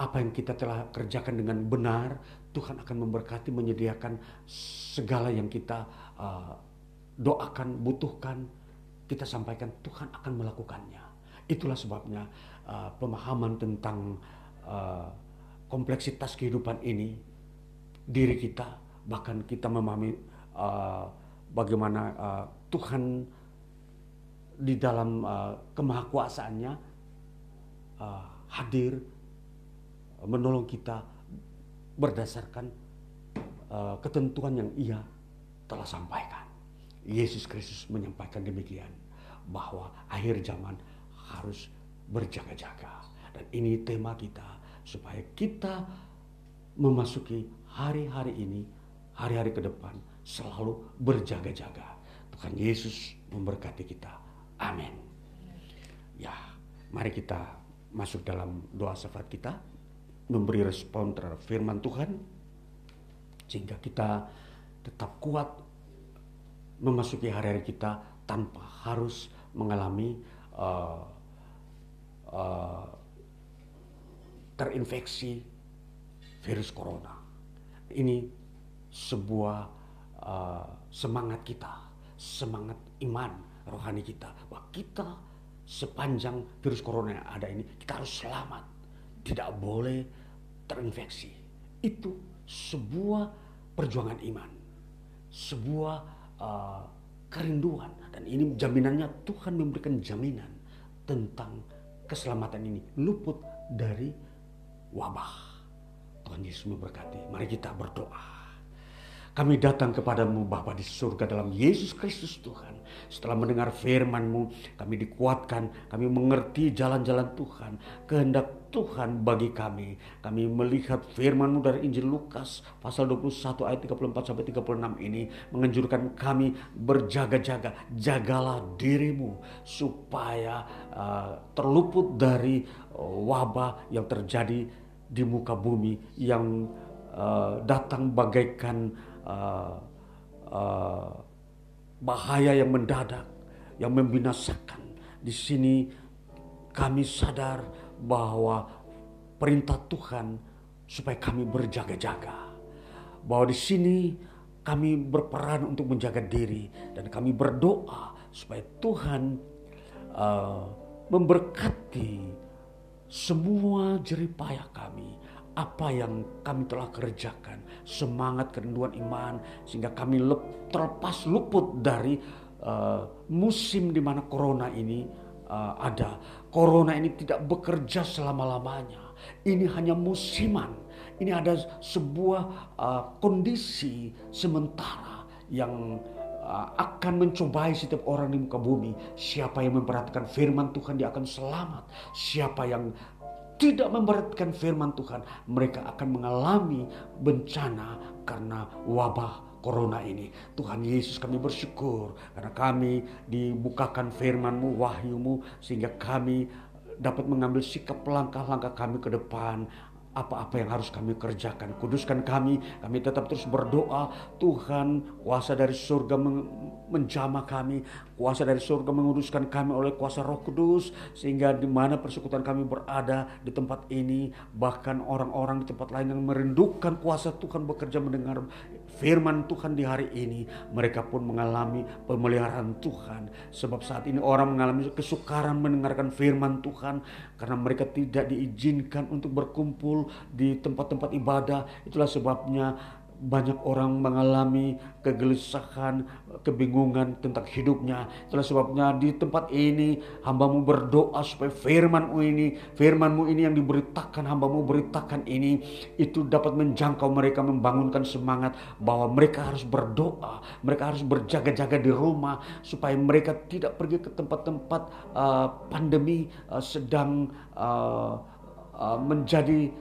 apa yang kita telah kerjakan dengan benar, Tuhan akan memberkati, menyediakan segala yang kita uh, doakan, butuhkan, kita sampaikan Tuhan akan melakukannya. Itulah sebabnya uh, pemahaman tentang uh, kompleksitas kehidupan ini, diri kita, bahkan kita memahami uh, bagaimana uh, Tuhan di dalam uh, kemahakuasaannya uh, hadir menolong kita berdasarkan uh, ketentuan yang ia telah sampaikan. Yesus Kristus menyampaikan demikian bahwa akhir zaman harus berjaga-jaga dan ini tema kita supaya kita memasuki hari-hari ini, hari-hari ke depan selalu berjaga-jaga. Tuhan Yesus memberkati kita. Amin. Ya, mari kita masuk dalam doa syafaat kita memberi respon terhadap firman Tuhan sehingga kita tetap kuat memasuki hari-hari kita tanpa harus mengalami uh, uh, terinfeksi virus corona. Ini sebuah uh, semangat kita, semangat iman rohani kita bahwa kita sepanjang virus corona yang ada ini kita harus selamat, tidak boleh terinfeksi. Itu sebuah perjuangan iman, sebuah uh, kerinduan dan ini jaminannya Tuhan memberikan jaminan tentang keselamatan ini luput dari wabah. Tuhan Yesus memberkati. Mari kita berdoa. Kami datang kepadamu Bapa di surga dalam Yesus Kristus Tuhan. Setelah mendengar firman-Mu, kami dikuatkan, kami mengerti jalan-jalan Tuhan, kehendak Tuhan bagi kami. Kami melihat firman-Mu dari Injil Lukas pasal 21 ayat 34 sampai 36 ini menganjurkan kami berjaga-jaga, jagalah dirimu supaya uh, terluput dari uh, wabah yang terjadi di muka bumi yang uh, datang bagaikan uh, bahaya yang mendadak, yang membinasakan. Di sini kami sadar bahwa perintah Tuhan supaya kami berjaga-jaga. Bahwa di sini kami berperan untuk menjaga diri dan kami berdoa supaya Tuhan uh, memberkati semua jeripayah kami apa yang kami telah kerjakan, semangat kerinduan iman, sehingga kami lep, terlepas luput dari uh, musim di mana corona ini uh, ada. Corona ini tidak bekerja selama-lamanya. Ini hanya musiman. Ini ada sebuah uh, kondisi sementara yang akan mencobai setiap orang di muka bumi. Siapa yang memperhatikan firman Tuhan dia akan selamat. Siapa yang tidak memperhatikan firman Tuhan, mereka akan mengalami bencana karena wabah corona ini. Tuhan Yesus kami bersyukur karena kami dibukakan firman-Mu, wahyu-Mu sehingga kami dapat mengambil sikap langkah-langkah kami ke depan apa-apa yang harus kami kerjakan. Kuduskan kami, kami tetap terus berdoa. Tuhan, kuasa dari surga menjamah kami, kuasa dari surga menguduskan kami oleh kuasa Roh Kudus, sehingga di mana persekutuan kami berada di tempat ini, bahkan orang-orang di tempat lain yang merindukan kuasa Tuhan bekerja mendengar firman Tuhan di hari ini, mereka pun mengalami pemeliharaan Tuhan. Sebab saat ini orang mengalami kesukaran mendengarkan firman Tuhan karena mereka tidak diizinkan untuk berkumpul di tempat-tempat ibadah. Itulah sebabnya banyak orang mengalami kegelisahan, kebingungan tentang hidupnya. Itulah sebabnya di tempat ini hambamu berdoa supaya firmanmu ini, firmanmu ini yang diberitakan hambamu beritakan ini, itu dapat menjangkau mereka, membangunkan semangat bahwa mereka harus berdoa, mereka harus berjaga-jaga di rumah supaya mereka tidak pergi ke tempat-tempat uh, pandemi uh, sedang uh, uh, menjadi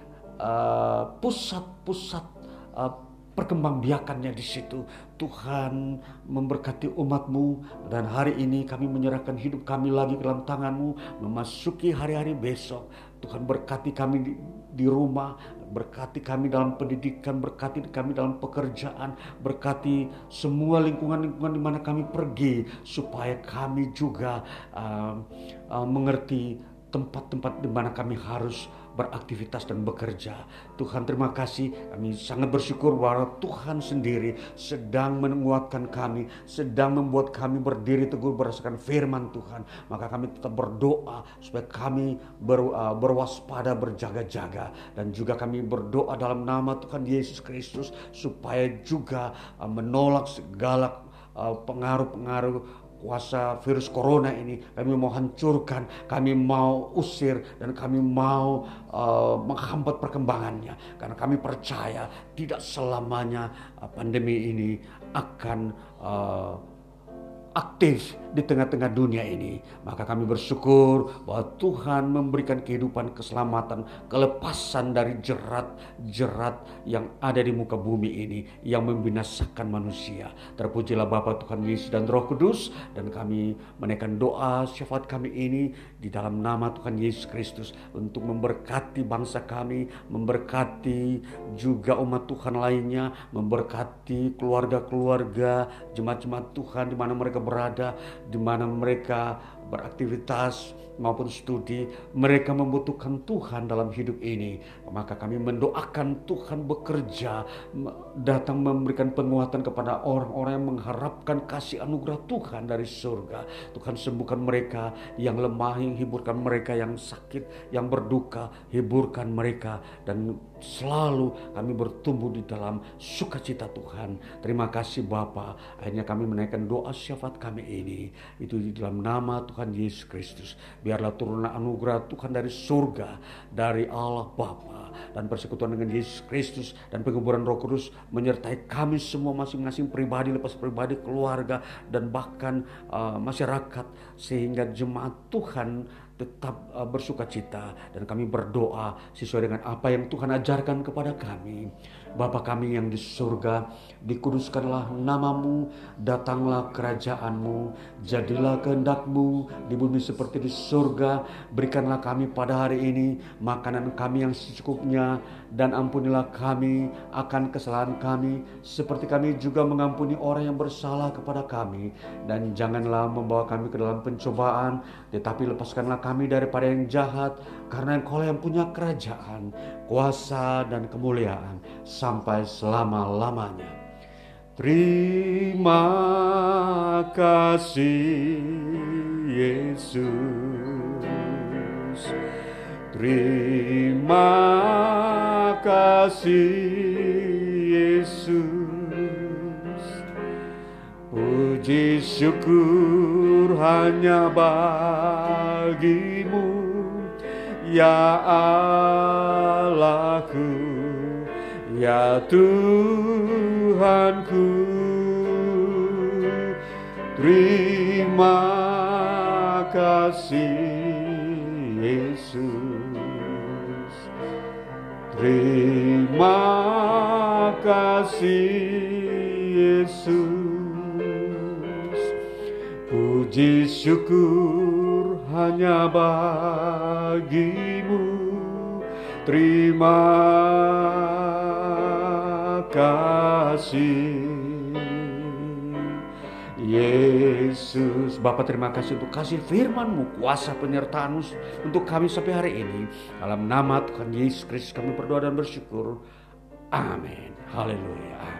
pusat-pusat uh, perkembangbiakannya di situ. Tuhan memberkati umatmu dan hari ini kami menyerahkan hidup kami lagi ke dalam tanganmu memasuki hari-hari besok. Tuhan berkati kami di, di rumah, berkati kami dalam pendidikan, berkati kami dalam pekerjaan, berkati semua lingkungan-lingkungan di mana kami pergi supaya kami juga uh, uh, mengerti tempat-tempat di mana kami harus beraktivitas dan bekerja. Tuhan terima kasih, kami sangat bersyukur bahwa Tuhan sendiri sedang menguatkan kami, sedang membuat kami berdiri teguh berdasarkan firman Tuhan. Maka kami tetap berdoa supaya kami ber, uh, berwaspada, berjaga-jaga. Dan juga kami berdoa dalam nama Tuhan Yesus Kristus supaya juga uh, menolak segala uh, pengaruh-pengaruh kuasa virus corona ini kami mau hancurkan, kami mau usir dan kami mau uh, menghambat perkembangannya. Karena kami percaya tidak selamanya uh, pandemi ini akan uh, aktif di tengah-tengah dunia ini. Maka kami bersyukur bahwa Tuhan memberikan kehidupan, keselamatan, kelepasan dari jerat-jerat yang ada di muka bumi ini yang membinasakan manusia. Terpujilah Bapa Tuhan Yesus dan Roh Kudus dan kami menaikkan doa syafaat kami ini di dalam nama Tuhan Yesus Kristus untuk memberkati bangsa kami, memberkati juga umat Tuhan lainnya, memberkati keluarga-keluarga, jemaat-jemaat Tuhan di mana mereka berada di mana mereka beraktivitas maupun studi, mereka membutuhkan Tuhan dalam hidup ini. Maka kami mendoakan Tuhan bekerja, datang memberikan penguatan kepada orang-orang yang mengharapkan kasih anugerah Tuhan dari surga. Tuhan sembuhkan mereka yang lemah, yang hiburkan mereka yang sakit, yang berduka, hiburkan mereka dan selalu kami bertumbuh di dalam sukacita Tuhan. Terima kasih Bapa. Akhirnya kami menaikkan doa syafaat kami ini itu di dalam nama Tuhan Yesus Kristus. Biarlah turunan anugerah Tuhan dari surga, dari Allah Bapa dan persekutuan dengan Yesus Kristus dan penguburan Roh Kudus menyertai kami semua masing-masing pribadi lepas pribadi, keluarga dan bahkan uh, masyarakat sehingga jemaat Tuhan tetap uh, bersuka cita dan kami berdoa sesuai dengan apa yang Tuhan ajarkan kepada kami. Bapa kami yang di surga, dikuduskanlah namamu, datanglah kerajaanmu, jadilah kehendakmu di bumi seperti di surga. Berikanlah kami pada hari ini makanan kami yang secukupnya, dan ampunilah kami akan kesalahan kami, seperti kami juga mengampuni orang yang bersalah kepada kami. Dan janganlah membawa kami ke dalam pencobaan, tetapi lepaskanlah kami daripada yang jahat, karena engkau yang punya kerajaan, kuasa dan kemuliaan sampai selama-lamanya. Terima kasih Yesus. Terima kasih Yesus. Puji syukur hanya bagimu Ya Allahku, ya Tuhanku, terima kasih terima kasih Yesus, puji syukur hanya bagimu. Terima kasih Yesus. Bapak terima kasih untuk kasih firmanmu kuasa penyertaanmu untuk kami sampai hari ini. Dalam nama Tuhan Yesus Kristus kami berdoa dan bersyukur. Amin. Haleluya